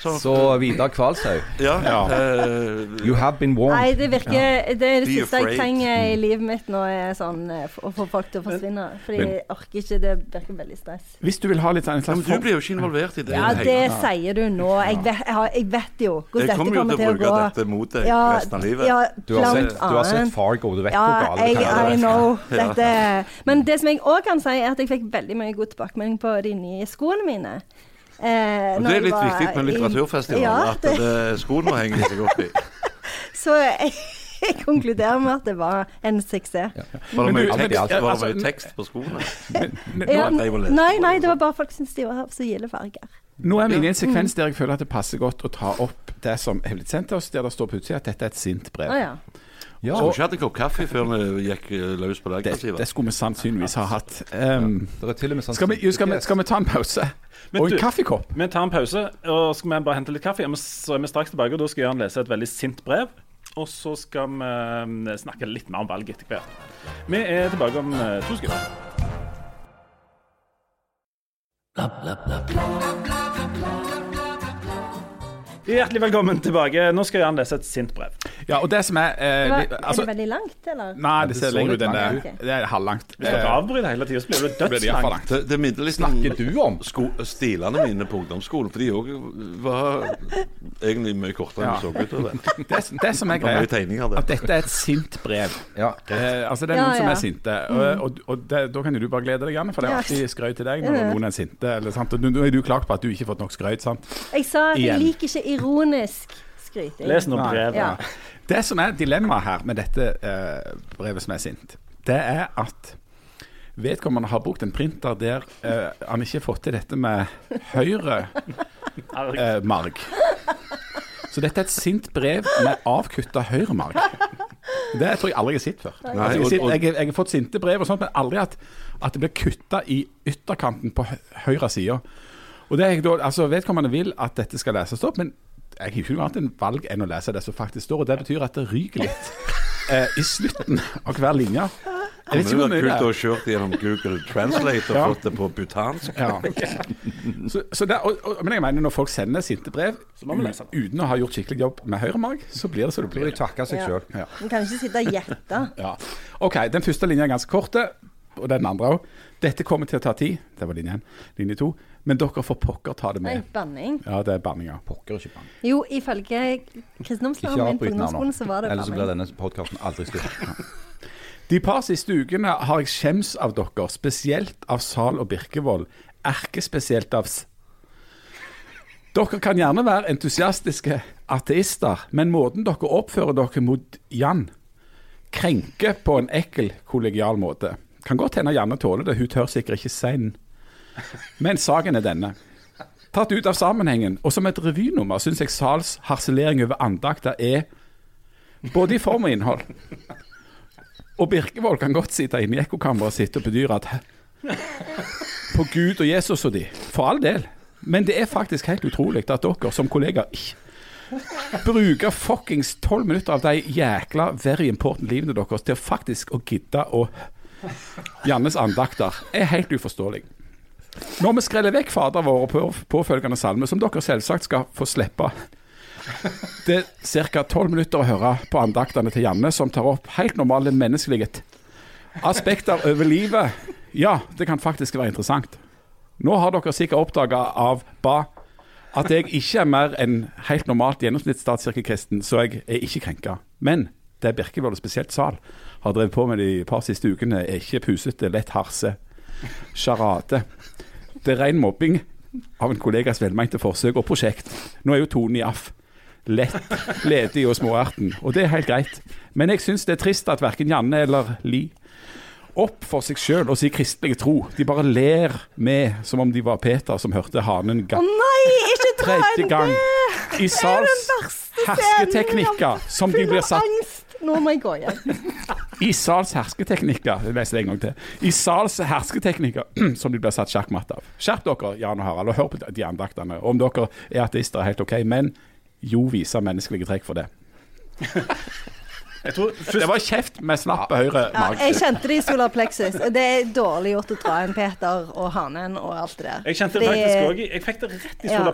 Så, Så Vidar Kvalshaug, ja, Ja. eh, you have been warned. Nei, det virker Det er det Be siste jeg trenger i livet mitt nå, er sånn eh, å få folk til å forsvinne. Fordi Men- jeg orker ikke. Det virker veldig stress. Hvis du vil ha litt sånn Ja, men slags du blir jo ikke involvert i det. Ja, det ja. sier du nå. Jeg vet, jeg har, jeg vet jo hvordan dette kommer jo kommer til til å å bruke dette mot deg Ja, resten av livet. Ja, Du har, sett, du har sett. Fargo, du vet Ja, hvor galt jeg, det kan I være. know. Dette. Men det som jeg òg kan si, er at jeg fikk veldig mye god tilbakemelding på de nye skoene mine. Eh, Og det er litt var viktig med litteraturfestivalen, Ja, at det, det, skoen må henge seg opp i. så jeg, jeg konkluderer med at det var en suksess. Var det Men mye men tekst, det- var altså, det mye tekst på skoene? Ja, nei, nei, det, det var bare folk som syntes de var så gilde farger. Nå er vi inne i en Mm. sekvens der jeg føler at det passer godt å ta opp det som er blitt sendt til oss, der det står på utsida at dette er et sint brev. Ah, ja. Ja, Skulle ikke hatt en kopp kaffe før vi gikk eh, løs på det Det, aggressive. det skulle vi sannsynligvis ha hatt. Um, det er til og med sånn skal, vi, skal, vi, skal vi ta en pause? Men Og en du- kaffekopp? Vi tar en pause, og skal vi bare hente litt kaffe. Så er vi straks tilbake, og da skal Jørn lese et veldig sint brev. Og så skal vi eh, snakke litt mer om valget etter hvert. Vi er tilbake om eh, to sekunder. Hjertelig velkommen tilbake. Nå skal Jan lese et sint brev. Ja, og det som er eh, Det var, altså, er det veldig langt, eller? Nei, det ser så lenger ut enn det. Det er halvlangt. Hvis dere Eh, avbryter hele tida, så blir det dødslangt. Det, det minner litt Snakker du om? sko stilene mine på ungdomsskolen, for de òg var egentlig mye kortere enn ja. så ut. Det, det som er greia, at dette er et sint brev. Ja, Eh, altså Det er Ja, noen som er sinte. Og, og, og det, da kan jo du bare glede deg, Janne, for det er alltid skryt til deg når noen er sinte. Eller, sant? Og nå er du klagt på at du ikke har fått nok skrøyt sant? Jeg sa at jeg liker ikke ironisk skryting. Les nå brevet. Ja. Det som er dilemmaet her med dette eh, brevet som er sint, det er at vedkommende har brukt en printer der eh, han ikke har fått til dette med høyre eh, marg. Så dette er et sint brev med avkutta høyremarg. Det tror jeg aldri jeg har sett før. Nei, Altså, jeg, sitter, jeg, jeg har fått sinte brev og sånt, men aldri at, at det blir kutta i ytterkanten på høyre side. Og det er jeg da, altså Vedkommende vil at dette skal leses opp, men jeg har ikke noe annet enn valg enn å lese det som faktisk står. og Det betyr at det ryker litt eh, i slutten av hver linje. Jeg vet Det ikke hvor Det er kult å ha kjørt gjennom Google Translate og Ja. fått det på butansk. Ja. Så, så der, og, og, men jeg mener når folk sender sinte brev det. uten å ha gjort skikkelig jobb med høyremarg, så blir det som det blir de takker seg Ja. sjøl. Ja. Man kan ikke sitte og gjette. Ja. OK, den første linja er ganske kort, og den andre òg. Dette kommer til å ta tid. Det var linje én. Linje to. Men dere får pokker ta det Nei, med. banning. Ja, det er banninga. Pokker ikke banning. Jo, ifølge Ikke min på ungdomsskolen, så var det ellers så blir banning. denne podkasten aldri slutt. De par siste ukene har jeg skjems av dere, spesielt av Sal og Birkevold. Erkespesielt av S. Dere kan gjerne være entusiastiske ateister, men måten dere oppfører dere mot Jan, krenker på en ekkel, kollegial måte. Kan godt hende Janne tåler det, hun tør sikkert ikke si den. Men saken er denne. Tatt ut av sammenhengen, og som et revynummer, syns jeg Sals harselering over andakter er både i form og innhold. Og Birkevold kan godt sitte inne i ekkokammeret sitt og bedyre at på Gud og Jesus og de. For all del. Men det er faktisk helt utrolig at dere som kollegaer ikke bruker fuckings tolv minutter av de jækla very important livene deres til faktisk å gidde å Jannes andakter er helt uforståelig. Når vi skreller vekk Fader vår og påfølgende salme, som dere selvsagt skal få slippe Det er ca. tolv minutter å høre på andaktene til Janne, som tar opp helt normale menneskelige aspekter over livet. Ja, det kan faktisk være interessant. Nå har dere sikkert oppdaga av ba at jeg ikke er mer enn helt normalt gjennomsnittsstatskirkekristen, så jeg er ikke krenka. Men det Birkevold, spesielt Sal, har drevet på med de par siste ukene, er ikke pusete, lett harse, sjarade. Det er ren mobbing av en kollegas velmente forsøk og prosjekt. Nå er jo tonen i aff. Lett, ledig og småerten, og det er helt greit. Men jeg syns det er trist at verken Janne eller Li opp for seg sjøl og sier kristelige tro. De bare ler med som om de var Peter som hørte hanen ga Å nei, ikke dra inn det! i Sals hersketeknikker som de blir satt. Nå må jeg gå igjen. I Sals hersketeknikker Jeg leser det en gang til. I Sals hersketeknikker som de blir satt sjakkmatt av. Skjerp dere, Jan og Harald, og hør på de andaktene. Om dere er ateister, er helt OK, men jo viser menneskelige trekk for det. Jeg tror Det var kjeft med snapp på høyre Ja, mage. jeg kjente det i solar plexus. Det er dårlig gjort å dra inn Peter og hanen og alt det der. jeg kjente det faktisk òg Jeg fikk det rett i Ja.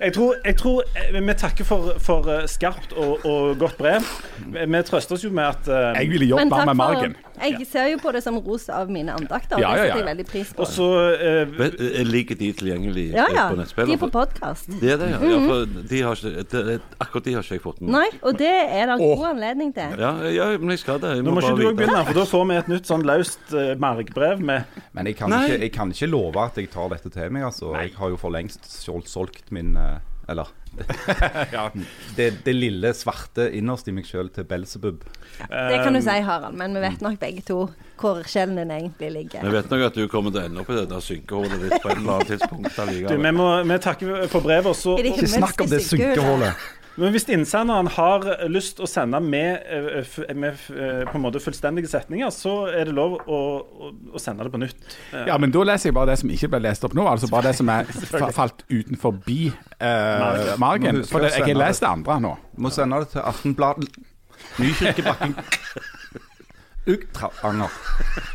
Jeg tror, jeg tror eh, vi takker for, for eh, skarpt og, og godt brev. Vi trøster oss jo med at uh, Jeg ville takk med for margen. Jeg ser jo på det som ros av mine andakter. Ja, ja, Det ja. setter jeg veldig pris på. Og så eh, eh, Ligger de tilgjengelig Ja, ja. på nettspillet? De er på podkast. Det er det, ja. Mm -hmm. de ikke, det, det, akkurat de har ikke jeg fått med. Nei, og det er det god anledning til. Ja, ja, men jeg skal det. Jeg Nå må ikke du òg begynne, for da får vi et nytt sånn løst uh, margbrev med Men jeg kan, ikke, jeg kan ikke love at jeg tar dette til meg. Altså. Jeg har jo for lengst solgt, min eh, Eller det, det lille svarte innerst i meg sjøl til Belsebub. Det kan du si, Harald, men vi vet nok begge to hvor sjelen din egentlig ligger. Vi vet nok at du kommer til å ende opp i det der synkehullet ditt på et eller annet tidspunkt. Du, vi, må, vi takker for brevet. og så- Ikke snakk om det synkehullet. Men hvis innsenderen har lyst å sende med, eh, med eh, på en måte fullstendige setninger, så er det lov å, å, sende det på nytt. Ja, men da leser jeg bare det som ikke ble lest opp nå. Altså bare det som er falt utenfor bi eh, margen. For det, jeg har lest det andre nå. Må sende det til Aftenbladet. Nykirkebakken. Utranger.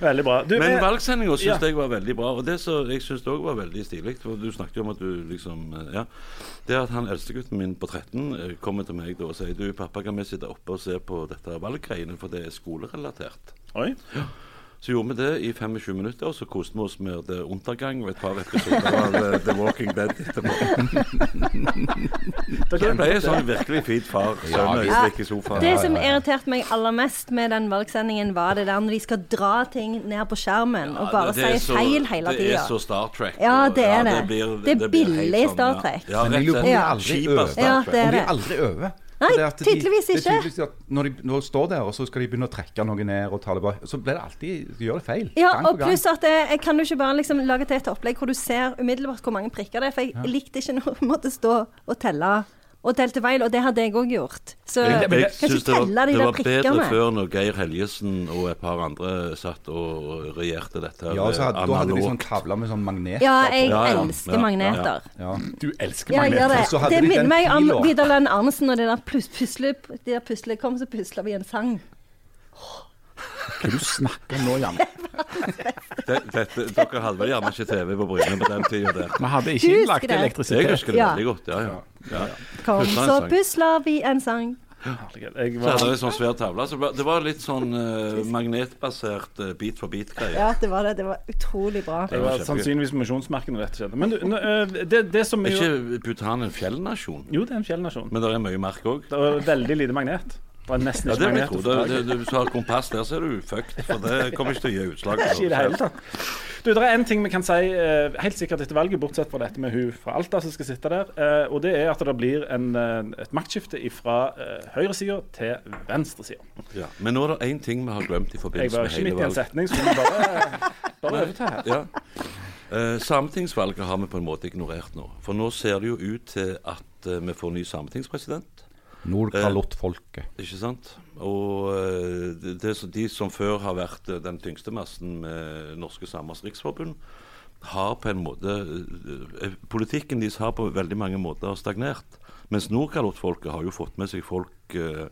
Veldig bra. Du, Men vi- valgsendinga syns Ja. jeg var veldig bra. Og det som jeg syns òg var veldig stilig, for du snakket jo om at du liksom eh, Ja. Det at han eldstegutten min på 13 eh, kommer til meg da og sier du, pappa, kan vi sitte oppe og se på dette valggreiene, for det er skolerelatert. Oi. Så gjorde vi det i 25 minutter, og så koste vi oss med The Untergang og et par episoder av eh, The Walking Dead etterpå. Det ble en sånn virkelig fint far sønn Ja. øyeblikk i sofaen. Det som irriterte meg aller mest med den valgsendingen, var det der når de skal dra ting ned på skjermen og bare det si feil hele Det er så Star Trek. Ja, det er det. blir- Det er billig sånn, Star ja. Trek. Ja, Men rett jeg lurer på om de og slett. aldri øver. Ja, det er Om de det. aldri øver. Nei, de- tydeligvis er ikke. tydeligvis når de nå står der, og så skal de begynne å trekke noe ned og ta det bak, så blir det alltid de gjør det feil. Ja, gang og pluss at jeg, jeg kan jo ikke bare liksom lage til et opplegg hvor du ser umiddelbart hvor mange prikker det er, for jeg likte ikke når jeg måtte stå og telle og telte feil, og det hadde jeg òg gjort. Så Jeg, jeg ikke det var, de det var bedre før når Geir Helgesen og et par andre satt og regjerte dette. Ja, så hadde, Da hadde de sånn analogt. med sånn magneter Ja, jeg Ja, ja. elsker Ja, magneter. Ja. Du elsker Ja, magneter. det. Så hadde Det de minner den meg om. Vidar Lønn Arnesen og det der puslet de der pusle, kom så pusla vi en sang. Hva er det du snakker om nå, Jan? Det, dette, dere hadde vel gjerne ikke TV på Bryne på den tida der. Vi hadde ikke innlagt elektrisitet. Jeg husker det Ja. veldig godt. ja, ja. Kom så pusler vi en sang. Jeg Så hadde jeg sånn svær tavle. Så det var litt sånn uh, magnetbasert uh, bit for bit-greie. Ja, det var det. Det var utrolig bra. Det var sannsynligvis misjonsmerkene dette skjedde. Men du, nå, eh, det, det som Er jo ikke Bhutan en fjellnasjon? Jo, det er en fjellnasjon. Men det er mye merke òg. Det veldig lite magnet. Det var nesten Ja, det vil jeg tro. Det- det- det- Hvis du har kompass der, så er du fucked. For det kommer ikke til å gi utslag. Ikke i det hele tatt. Du, det er en ting vi kan si eh, helt sikkert etter valget, bortsett fra dette med hun fra Alta som skal sitte der. eh, og det er at det blir en, eh, et maktskifte fra uh, høyresida til venstresida. Ja. Men nå er det én ting vi har glemt i forbindelse med hele valget. Jeg var ikke midt i en setning, så vi bare, bare overta her. Ja. Sametingsvalget har vi på en måte ignorert nå. For nå ser det jo ut til at vi får ny sametingspresident. Nordkalottfolket. Ikke sant? Og eh, det, det, de som før har vært eh, den tyngste massen med Norske Samers Riksforbund, har på en måte eh, Politikken deres har på veldig mange måter stagnert. Mens Nordkalottfolket har jo fått med seg folk eh,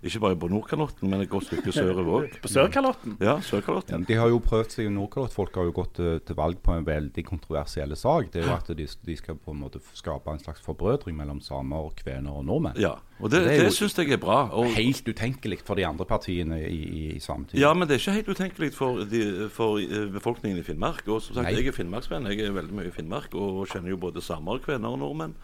ikke bare på Nordkalotten, men et godt stykke sørover òg. På Sørkalotten. Ja, Sørkalotten. De har jo prøvd seg, Nordkalottfolk har jo gått til, til valg på en veldig kontroversiell sak. Det er jo at de, de skal på en måte skape en slags forbrødring mellom samer, kvener og nordmenn. Ja, og det, Det det, syns jeg er bra. Og, Helt utenkelig for de andre partiene i, i, i Sametinget. Ja, men det er ikke helt utenkelig for, de, for eh, befolkningen i Finnmark. Og som sagt, Nei. Jeg er finnmarksvenn. Jeg er veldig mye i Finnmark og kjenner jo både samer, kvener og nordmenn.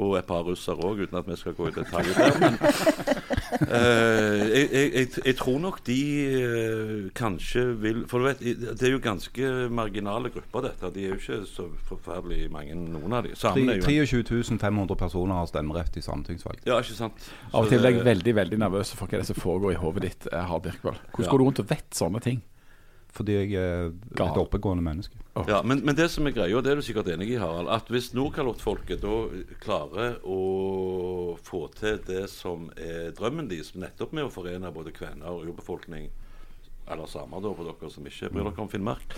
Og et par russere òg, uten at vi skal gå i detalj der. Men uh, jeg, jeg, jeg, tror nok de uh, kanskje vil For du vet, det er jo ganske marginale grupper, dette. De er jo ikke så forferdelig mange, noen av de. Samene er jo 23 500 personer har stemmerett i sametingsvalg. Ja, ikke sant. Av og til blir jeg veldig veldig nervøs for hva det er som foregår i hodet ditt. eh, Harald Birkvold. Hvordan Ja. går du rundt og vet sånne ting? Fordi jeg er et oppegående menneske. Ja, men, men det som er greia, og det er du sikkert enig i, Harald, at hvis Nordkalottfolket da klarer å få til det som er drømmen deres, nettopp med å forene både kvener og urbefolkning, eller samer, da, for dere som ikke bryr dere om Finnmark,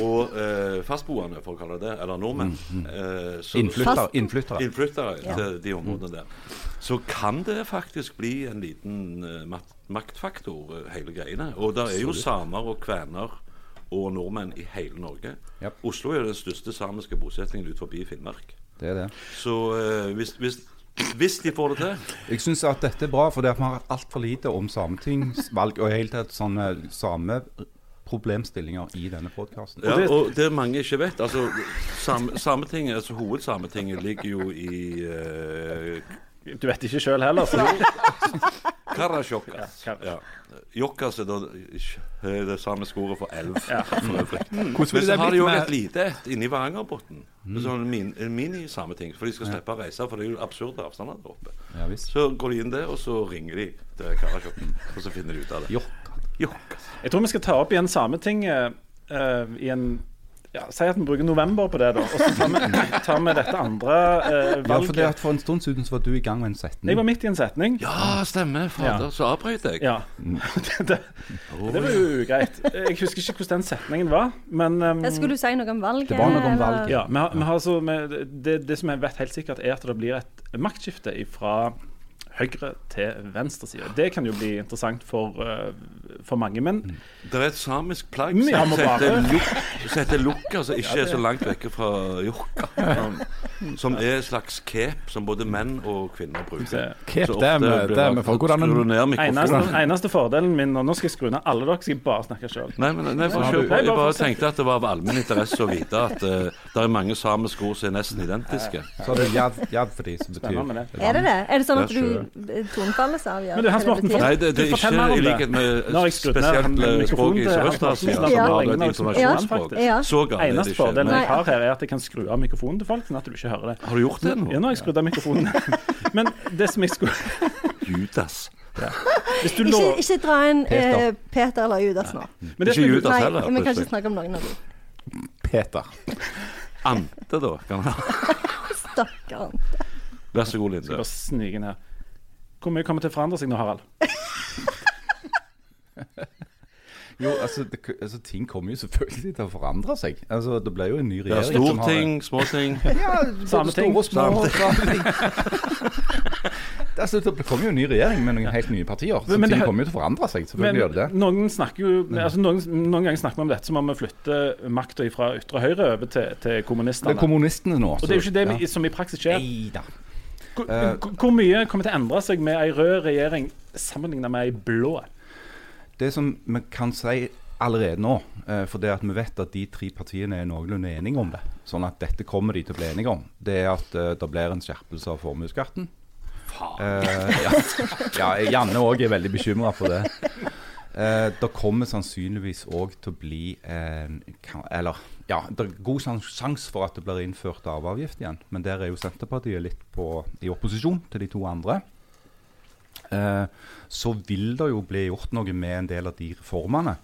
og eh, fastboende, for å kalle det det, eller nordmenn eh, så- Innflytter, innflyttere. innflyttere Ja. til de områdene der, så kan det faktisk bli en liten eh, maktfaktor, eh, hele greiene. Og det er jo samer og kvener og nordmenn i hele Norge. Yep. Oslo er den største samiske bosettingen ut forbi Finnmark. Det er det. Så eh, hvis, hvis, hvis de får det til Jeg syns at dette er bra, for vi har altfor lite om sametingsvalg og i hele tatt sånne sameproblemstillinger i denne podkasten. ja, Og det mange ikke vet altså sam, Sametinget, altså Hovedsametinget ligger jo i uh, Du vet ikke sjøl heller, så Karasjokkas. Ja, Ja. Jokkas er da eh, det samme skoret for elv. for øvrig. Hvordan Men så har de med et lite et inni Varangerbotn. Sånn min, mini-sameting. For de skal slippe å reise, for det er jo absurde avstander der oppe. Ja, visst. Så går de inn der, og så ringer de til Karasjokken. Og så finner de ut av det. Jokkas. Jeg tror vi skal ta opp igjen Sametinget uh, i en ja, Si at vi bruker november på det, da. Og så tar vi, tar vi dette andre eh, Ja, for, det at for en stund siden så var du i gang med en setning. Jeg var midt i en setning. Ja, stemmer. Fader, Ja. så avbrøt jeg. Ja. det, det, det var jo greit. Jeg husker ikke hvordan den setningen var, men um, Skulle du si noe om valget? Det var noe om valget. ja, vi har, vi har altså, vi, det, det som jeg vet helt sikkert, er at det blir et maktskifte fra høyre til venstreside. Det kan jo bli interessant for, uh, for mange, men Det er et samisk plagg ja, som heter lukka, som ikke er så langt vekke fra jokka. Som- Som er et slags cape som både menn og kvinner bruker. Cape, det er med vi- er for. Hvordan- Skrur du ned eneste, mikrofonen? eneste fordelen min Og nå skal jeg skru ned alle dere, skal jeg bare snakke sjøl. Nei, men nei, for, jeg. Jeg bare tenkte at det var av allmenn interesse å vite at uh, det er mange samiske ord som er nesten identiske. Så er det jav, javfri, som betyr det. Er det det? Er det sånn at du tonefallet avgjør? Men du, Hans Morten. Nei, det, det er ikke i likhet med spesielt eh, språket i Sørøst-Asia, som har et informasjonsspråk. Så er det ikke. fordelen jeg har her, er at jeg kan skru av mikrofonen til folk, sånn at du ikke hører det. Har du gjort det nå? Ja, nå har jeg skrudd av mikrofonen. Men det som jeg skulle Judas. Hvis du Ikke, lå... ikke dra inn Peter. eh, Peter eller Judas nå. Men det Ikke Judas Nei, heller. vi kan ikke snakke om noen av dem. Peter. Ante, da. Kan Ante ha. Stakkaren. Vær så god, skal bare snike inn her. Hvor mye kommer til å forandre seg nå, Harald? Jo, altså, det, altså Ting kommer jo selvfølgelig til å forandre seg. Altså, Det blir jo en ny regjering. Det er stor ting, har- ting. småting. Ja, samme ting. store små. altså, det kommer jo en ny regjering med noen helt nye partier. Så Men det- ting kommer jo til å forandre seg. Men Selvfølgelig gjør det det. noen snakker jo altså noen, noen ganger snakker vi om dette som om vi flytter makta fra ytre høyre over til, til Det er kommunistene nå. Og det er jo ikke det ja. som i praksis skjer. Neida. Hvor, Eh, hvor- hvor mye kommer til å endre seg med ei rød regjering sammenlignet med ei blå? Det som vi kan si allerede nå, eh, for det at vi vet at de tre partiene er noenlunde enige om det, sånn at dette kommer de til å bli enige om, det er at eh, det blir en skjerpelse av formuesskatten. Uh, ja. ja, Janne òg er veldig bekymra for det. Uh, det kommer sannsynligvis òg til å bli en Eller ja, det er god sjanse for at det blir innført arveavgift igjen. Men der er jo Senterpartiet litt på, i opposisjon til de to andre. Eh, så vil det jo bli gjort noe med en del av de reformene.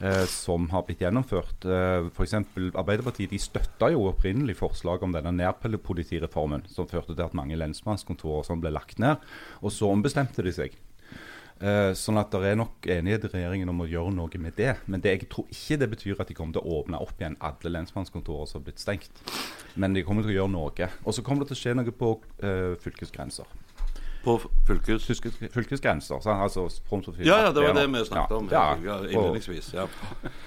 eh, som har blitt gjennomført. Eh, F.eks. Arbeiderpartiet de støtta jo opprinnelig forslaget om denne nærpolitireformen, som førte til at mange lensmannskontorer som ble lagt ned. Og så ombestemte de seg. Eh, sånn at det er nok enighet i regjeringen om å gjøre noe med det. Men det, jeg tror ikke det betyr at de kommer til å åpne opp igjen alle lensmannskontorer som har blitt stengt. Men de kommer til å gjøre noe. Og så kommer det til å skje noe på uh, fylkesgrenser. På fylkes... Fylkes, fylkesgrenser. altså, for- Ja, ja, det var det vi snakket om Ja, innledningsvis. Ja.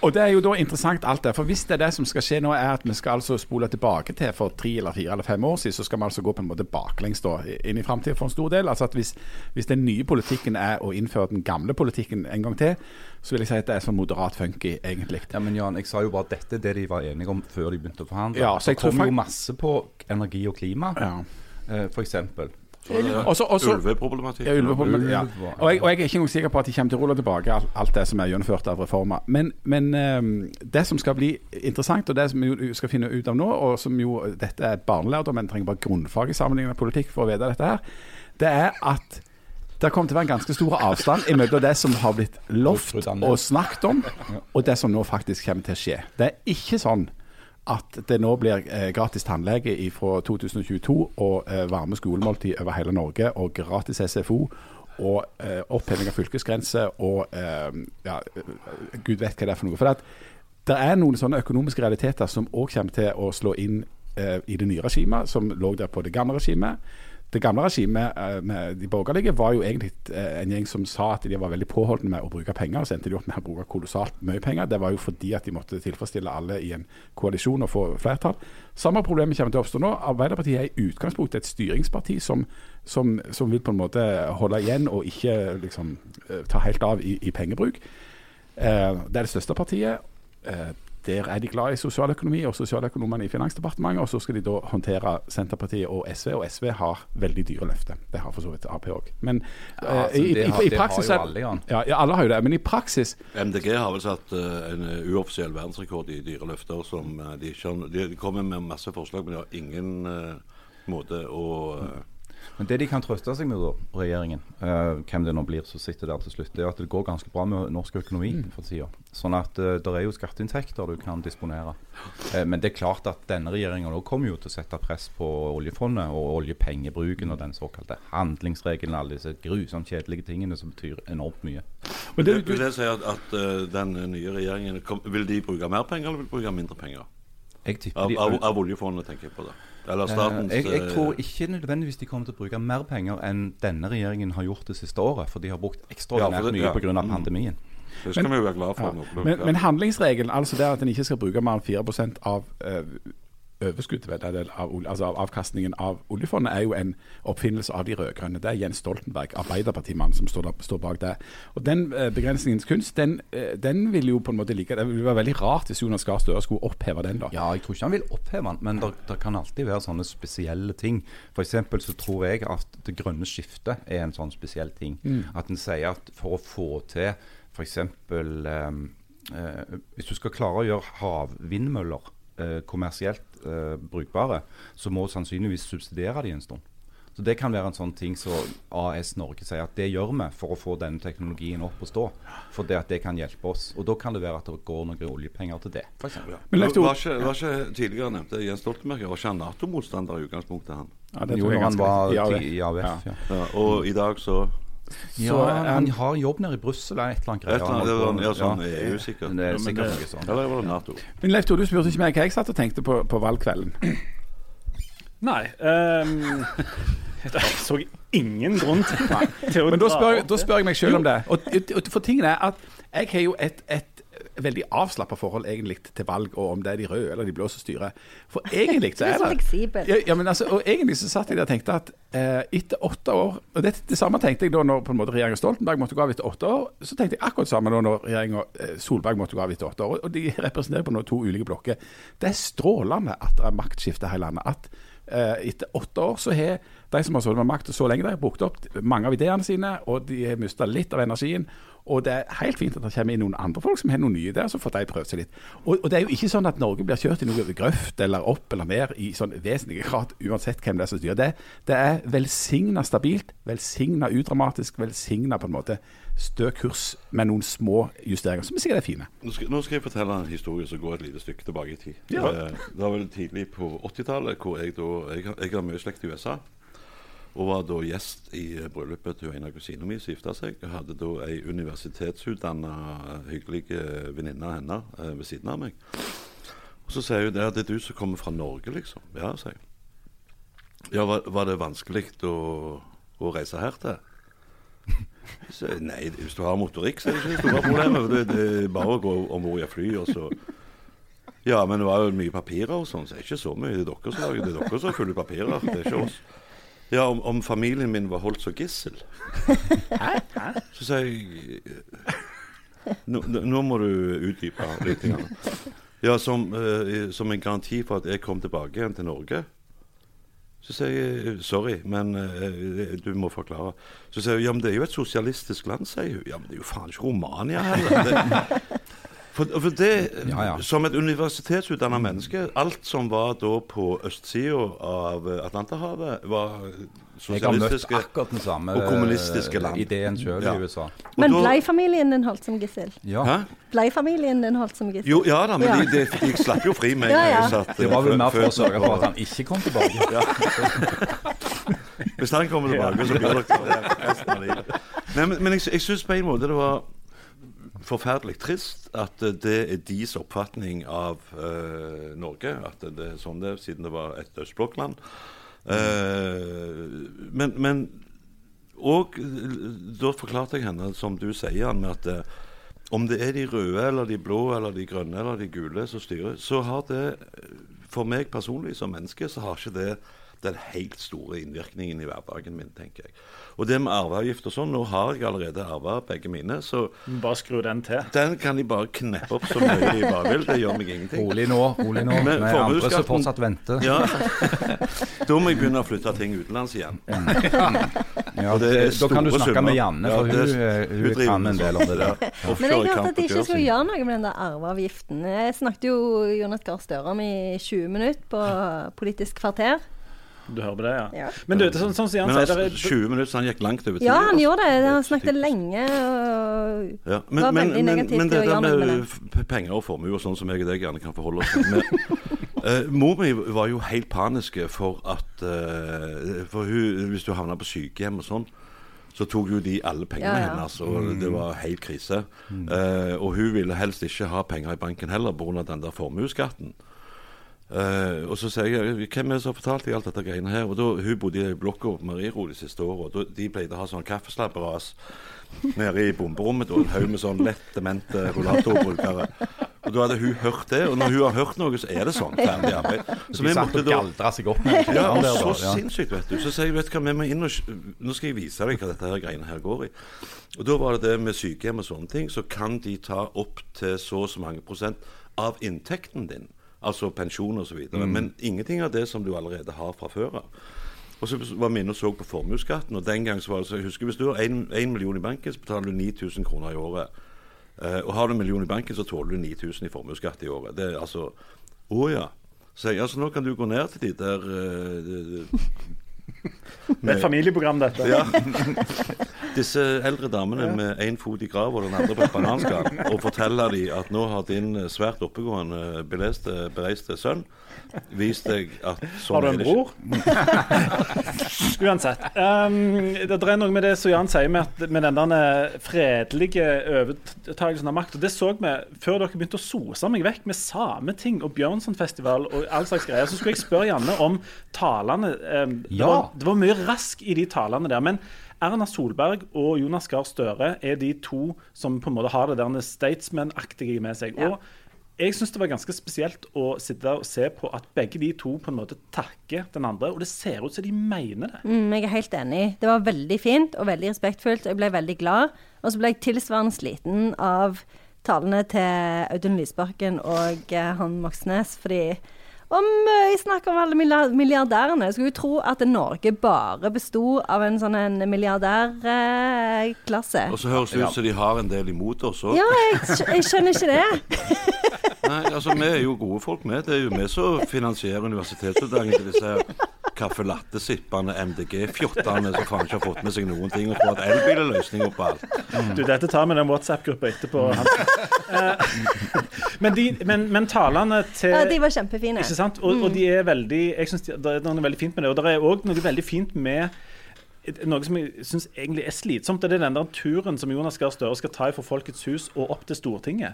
Og det er jo da interessant alt det. For hvis det er det som skal skje nå, er at vi skal altså spole tilbake til for tre eller fire eller fem år siden, så skal vi altså gå på en måte baklengs da, inn i framtida for en stor del. Altså at hvis, hvis den nye politikken er å innføre den gamle politikken en gang til, så vil jeg si at det er sånn moderat funky, egentlig. Ja, men Jan, jeg sa jo bare at dette er det de var enige om før de begynte å forhandle. Ja, så jeg det kom jo masse på energi og klima, Ja. f.eks. for eksempel. Også, også, Ulveproblematikk. Ja, ulveproblematikk, ja. Og- jeg, og jeg er ikke engang sikker på at de kommer til å rulle tilbake alt, alt det som er gjennomført av reformer. Men, men ehm, det som skal bli interessant, og det som vi skal finne ut av nå, og som jo dette er barnelærdom, men trenger bare grunnfag i sammenligning med politikk for å vite dette her, det er at det kommer til å være en ganske stor avstand mellom det som har blitt lovt og snakket om, og det som nå faktisk kommer til å skje. Det er ikke sånn at det nå blir eh, gratis tannlege fra 2022 og eh, varme skolemåltid over hele Norge og gratis SFO og eh, oppheving av fylkesgrense og eh, ja, gud vet hva det er for noe. For at det er noen sånne økonomiske realiteter som òg kommer til å slå inn eh, i det nye regimet, som lå der på det gamle regimet. Det gamle regimet eh, med de borgerlige var jo egentlig eh, en gjeng som sa at de var veldig påholdne med å bruke penger, og så endte de opp med å bruke kolossalt mye penger. Det var jo fordi at de måtte tilfredsstille alle i en koalisjon og få flertall. Samme problem kommer til å oppstå nå. Arbeiderpartiet er i utgangspunktet et styringsparti som, som, som vil på en måte holde igjen og ikke liksom eh, ta helt av i, i pengebruk. Det er det største partiet. Der er de glad i sosialøkonomi og sosialøkonomene i Finansdepartementet. Og så skal de da håndtere Senterpartiet og SV, og SV har veldig dyre løfter. Det har for så vidt Ap òg. Men Ja, eh, altså, i, har- i, i har praksis jo er- alle, Jan. Ja, ja, alle har jo det. Men i praksis MDG har vel satt uh, en eh, uoffisiell verdensrekord i dyre løfter. som uh, de, ikke de kommer med masse forslag, men de har ingen uh, måte å Men det de kan trøste seg med, da, regjeringen, uh, hvem det nå blir som sitter der til slutt, det er at det går ganske bra med norsk økonomi Mm. for tida. Sånn at uh, det er jo skatteinntekter du kan disponere. Uh, men det er klart at denne regjeringa nå kommer jo til å sette press på oljefondet og oljepengebruken og den såkalte handlingsregelen, alle disse grusomt kjedelige tingene som betyr enormt mye. Men det, Vil det si at, at den nye regjeringen kom, Vil de bruke mer penger, eller vil de bruke mindre penger? Jeg tipper Av, av, av oljefondet, tenker jeg på det. Eller statens Eh, jeg, jeg eh, tror ikke nødvendigvis de kommer til å bruke mer penger enn denne regjeringen har gjort det siste året, for de har brukt ekstraordinært ja, mye ja. pga. Mm. pandemien. Det skal vi jo være glad for. Ja. Men, men handlingsregelen, altså det at en ikke skal bruke mer enn 4 av eh, overskuddet, er av, altså av avkastningen av oljefondet, er jo en oppfinnelse av de rød-grønne. Det er Jens Stoltenberg, Arbeiderpartimannen, som står, der, står bak det. Og Den eh, begrensningens kunst, den, eh, den vil jo på en måte like Det vil være veldig rart hvis Jonas Gahr Støre skulle oppheve den. da. Ja, jeg tror ikke han vil oppheve den, men det kan alltid være sånne spesielle ting. F.eks. så tror jeg at det grønne skiftet er en sånn spesiell ting. At en sier at for å få til f.eks. Um, eh, hvis du skal klare å gjøre havvindmøller eh, kommersielt eh, brukbare, så må du sannsynligvis subsidiere de en stund. Så Det kan være en sånn ting som AS Norge sier at det gjør vi for å få denne teknologien opp og stå. For det at det kan hjelpe oss. Og Da kan det være at det går noen oljepenger til det. For eksempel. Men Leif var, ikke, var ikke tidligere nevnte Jens Stoltenberg var ikke han Nato-motstander i utgangspunktet, han? Ja, det Jo, jeg han var i AUF. Ja. Ja. Ja, og i dag så Ja, um, han har jobb nede i Brussel eller et eller annet Et eller annet, det var, ja, sånn Ja. EU sikkert. Det er sikkert noe sånt. Eller var det Nato? Men Leif Tore, du spurte ikke meg hva jeg satt og tenkte på på valgkvelden. Nei. Um, jeg så ingen grunn til, til å Men da spør, da spør jeg meg selv om det. Og, og for tingen er at jeg har jo et, et veldig avslappa forhold egentlig til valg, og om det er de røde eller de blå som styrer. For egentlig så er så det fleksibel. ja, ja, men altså, og egentlig så satt jeg der og tenkte at eh, etter åtte år Og det, det samme tenkte jeg da når på en måte regjeringen Stoltenberg måtte gå av etter åtte år. Så tenkte jeg akkurat samme da når regjeringa eh, Solberg måtte gå av etter åtte år. Og de representerer på nå to ulike blokker. Det er strålende at det er maktskifte her i landet. At eh, etter åtte år så har De som har sittet med makt så lenge, de har brukt opp mange av ideene sine, og de har mista litt av energien. Og det er helt fint at det kommer inn noen andre folk som har noen nye ideer, så får de prøvd seg litt. Og, og, det er jo ikke sånn at Norge blir kjørt i noe grøft eller opp eller ned i sånn vesentlig grad, uansett hvem det er som styrer. Det, det er velsigna stabilt, velsigna udramatisk, velsigna på en måte stø kurs med noen små justeringer, som sikkert er fine. Nå skal, nå skal, jeg fortelle en historie som går et lite stykke tilbake i tid. Ja. Eh, Det var vel tidlig på 80-tallet, hvor jeg da Jeg, jeg har mye slekt i USA. Og var da gjest i bryllupet til en av kusina mine som gifta seg. Jeg hadde da ei universitetsutdanna hyggelig eh, venninne av henne eh, ved siden av meg. Og så sier hun det, det er du som kommer fra Norge, liksom. Ja, sier jeg. Ja, var, var det vanskelig å, å reise her til? Så, nei, hvis du har motorikk, så er det ikke store problemet. Det, det er bare å gå om bord i et fly, og så Ja, men det var jo mye papirer og sånn, så det er ikke så mye. Det er dere som lager det. er dere som fulle papirer, det er ikke oss. Ja, om, om familien min var holdt som gissel. Så sier jeg nå, nå må du utdype litt. Ja, som, eh, som en garanti for at jeg kom tilbake igjen til Norge. Så sier jeg sorry, men eh, du må forklare. Så sier jeg ja, men det er jo et sosialistisk land, sier hun. Ja, men det er jo faen ikke Romania heller. Det, for, for det, Ja, ja. som et universitetsutdanna menneske, alt som var da på østsida av Atlanterhavet, var Jeg har møtt sosialistiske samme og kommunistiske land. ideen sjøl Ja. i USA. Og Men blei familien din holdt som gissel? Ja. Hæ? Blei familien din holdt som gissel? Jo, ja da, men Ja. de, de, de slapp jo fri med en Ja, gang jeg satt Det var vel mer for å sørge for at han ikke kom tilbake. Hvis han kommer tilbake, så blir dere der resten av livet. Nei, men, men jeg, jeg syns på en måte det var forferdelig trist at eh, det er deres oppfatning av uh, Norge. At det er sånn det er, siden det var et østblokkland. Uh, men, men Og da forklarte jeg henne, som du sier, med at uh, om det er de røde eller de blå eller de grønne eller de gule som styrer, så har det For meg personlig som menneske så har ikke det den helt store innvirkningen i hverdagen min, tenker jeg. Og det med arveavgift og sånn, nå har jeg allerede arva begge mine, så Bare skru den til. den kan de bare kneppe opp så mye de bare vil. Det gjør meg ingenting. Rolig nå, rolig nå. Men Vi er andre som fortsatt venter. Ja. Da må jeg begynne å flytte ting utenlands igjen. Ja, det er da kan du snakke snakke med Janne, Janne, Ja, for det- hun, eh, hun, kan en del om det der. Ja. Men jeg hørte at de ikke skulle gjøre noe med den der arveavgiften. Jeg snakket jo Jonas Gahr Støre om i 20 minutter på Politisk kvarter. Du hører på det, ja. Ja. Men du, det er sånn, sånn Men sier, det er 20 minutter, så han gikk langt over tid. Ja, han gjorde det. Han snakket lenge. Og Ja, var veldig negativ men til å det gjøre noe med, med penger og formue og sånn som jeg og deg gjerne kan forholde oss til med, eh, Mor mi var jo helt paniske for at uh, For hun, hvis du havna på sykehjem og sånn, så tok jo de alle pengene Ja, ja. hennes, og det var helt krise. Eh, og hun ville helst ikke ha penger i banken heller pga. den der formuesskatten. Eh, og så sier jeg hvem er det som har fortalt deg alt dette greiene her? Og da, Hun bodde i blokka på Mariero de siste åra. De pleide å ha sånn kaffeslabberas nede i bomberommet. Og En haug med sånn lett demente rullatorbrukere. Og Da hadde hun hørt det, og når hun har hørt noe, så er det sånn. ferdig arbeid. Så vi måtte da ja, og så sinnssykt, vet du. Så sier jeg, vet du hva, vi må inn og Nå skal jeg vise deg hva dette her greiene her går i. Og da var det det med sykehjem og sånne ting, så kan de ta opp til så og så mange prosent av inntekten din. Altså pensjon så videre. Men ingenting av det som du allerede har fra før av. Og så var vi inne og så på formuesskatten, og den gang så var det så jeg husker Hvis du har 1 million i banken, så betaler du 9000 kroner i året. Eh, og har du en million i banken, så tåler du 9000 i formuesskatt i året. Det er altså Å ja. Så jeg, altså, nå kan du gå ned til de der eh, de- de- Det er et familieprogram, dette. ja. Disse eldre damene med én fot i grav og den andre på et bananskall, og forteller de at nå har din svært oppegående, beleste, bereiste sønn vist deg at sånn Har du en det bror? Uansett. Um, det er noe med det som Jan sier med, at, med den der fredelige overtakelsen av makt. Og det så vi før dere begynte å sose meg vekk med Sameting og Bjørnsonfestival og all slags greier. Så skulle jeg spørre Janne om talene. Um, det, Ja. var, det var mye rask i de talene der. men Erna Solberg og Jonas Gahr Støre er de to som på en måte har det der statesman-aktige med seg. Ja. Og jeg syns det var ganske spesielt å sitte der og se på at begge de to på en måte takker den andre, og det ser ut som de mener det. Mm, jeg er helt enig. Det var veldig fint og veldig respektfullt. Jeg ble veldig glad. Og så ble jeg tilsvarende sliten av talene til Audun Lysbakken og eh, han Moxnes, fordi Og mye snakk om alle milliardærene. Jeg skulle jo tro at Norge bare besto av en sånn en milliardærklasse. Og så høres det ut som de har en del imot oss òg. Ja, jeg, jeg skjønner ikke det. Nei, altså vi er jo gode folk, vi. Det er jo vi som finansierer universitetsutdanningen til disse caffè latte-sippende MDG-fjottene som faen ikke har fått med seg noen ting og tror at elbil er løsninga på alt. Du, dette tar vi den WhatsApp-gruppa etterpå. Eh, men, de, men, men talene til Ja, de var kjempefine. Ikke sant? Og, og de er veldig Jeg synes det er noe veldig fint med det. Og det er òg noe veldig fint med noe som jeg syns egentlig er slitsomt. Det er den der turen som Jonas Gahr Støre skal ta fra Folkets hus og opp til Stortinget.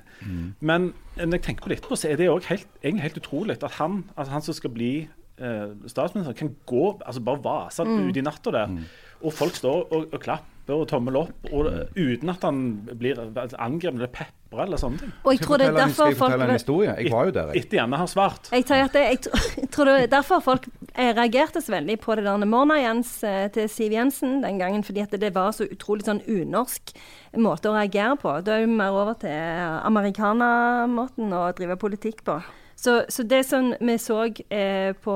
Men når jeg tenker på det etterpå, så er det òg egentlig helt utrolig at han, altså han som skal bli eh, statsminister, kan gå altså bare vase ut i natta der. Og folk står og, og klapper og tommel opp, og, uten at han blir angrepet eller pepra eller sånne ting. Og jeg tror det er Skal jeg derfor fortelle en folk historie? Jeg var jo der, jeg. Etter Janne har svart. Jeg, tar at det, jeg, jeg tror det er derfor folk eh, reagerte så veldig på det der Morna-Jens eh, til Siv Jensen den gangen, fordi at det var så utrolig sånn unorsk måte å reagere på. Da er jo mer over til amerikanermåten å drive politikk på. Så, så det som vi så eh, på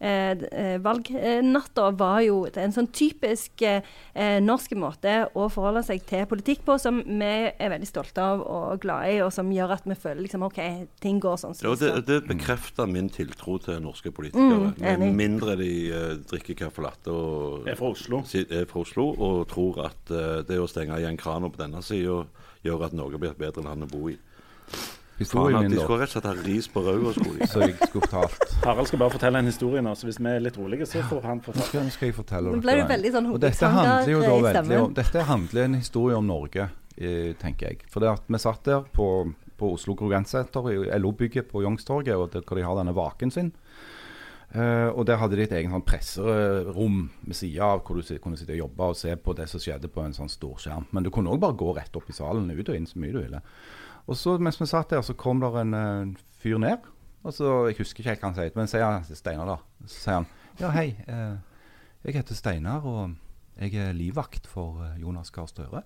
eh, eh, valgnatta, var jo en sånn typisk eh, norsk måte å forholde seg til politikk på, som vi er veldig stolte av og glade i, og som gjør at vi føler liksom OK, ting går sånn som Ja, det det, skal. det bekrefter min tiltro til norske politikere. Mm, med mindre de eh, drikker caffè latte og Er fra Oslo. er fra Oslo og tror at eh, det å stenge igjen krana på denne sida gjør at Norge blir et bedre land å bo i. Faen, Historien at min, de da, skulle rett og slett ha ris på skulle de. så jeg skulle fortalt. Harald skal bare fortelle en historie nå, så hvis vi er litt rolige, så får han Nå fortelle. skal, nå skal jeg fortelle Nå ble dere du veldig sånn Og dette handler jo da i veldig stemmen. om Dette handler en historie om Norge, eh, tenker jeg. For det at vi satt der på, på Oslo Kongressenter, i LO-bygget på Youngstorget, og der, hvor de har denne vaken sin. Eh, og der hadde de et eget sånn presserom ved sida av, hvor du kunne sitte og jobbe og se på det som skjedde på en sånn storskjerm. Men du kunne òg bare gå rett opp i salen, ut og inn så mye du ville. Og så mens vi satt der, så kom der en eh, fyr ned. Og så, Jeg husker ikke helt hva han sier, men sier han Steinar, da. Så sier han ja, hei. Eh, jeg heter Steinar, og jeg er livvakt for eh, Jonas Gahr Støre.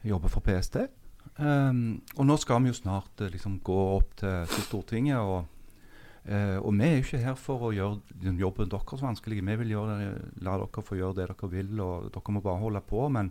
Jeg jobber for PST. Um, og nå skal vi jo snart liksom gå opp til, til Stortinget. Og, eh, og vi er jo ikke her for å gjøre jobben deres vanskelig. Vi vil gjøre la dere få gjøre det dere vil, og dere må bare holde på. Men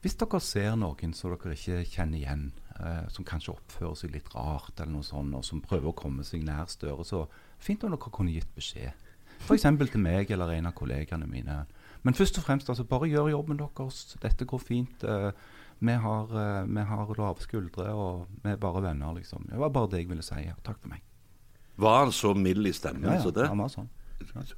hvis dere ser noen som dere ikke kjenner igjen, eh, som kanskje oppfører seg litt rart, eller noe sånt, og som prøver å komme seg nær Støre, så fint om dere kunne gitt beskjed. F.eks. til meg eller en av kollegene mine. Men først og fremst, altså, bare gjør jobben deres. Dette går fint. eh, vi har, eh, vi har skuldre, og vi er bare venner, liksom. Det var bare det jeg ville si. Takk for meg. Var han så mild i stemmen Ja, ja, han var sånn.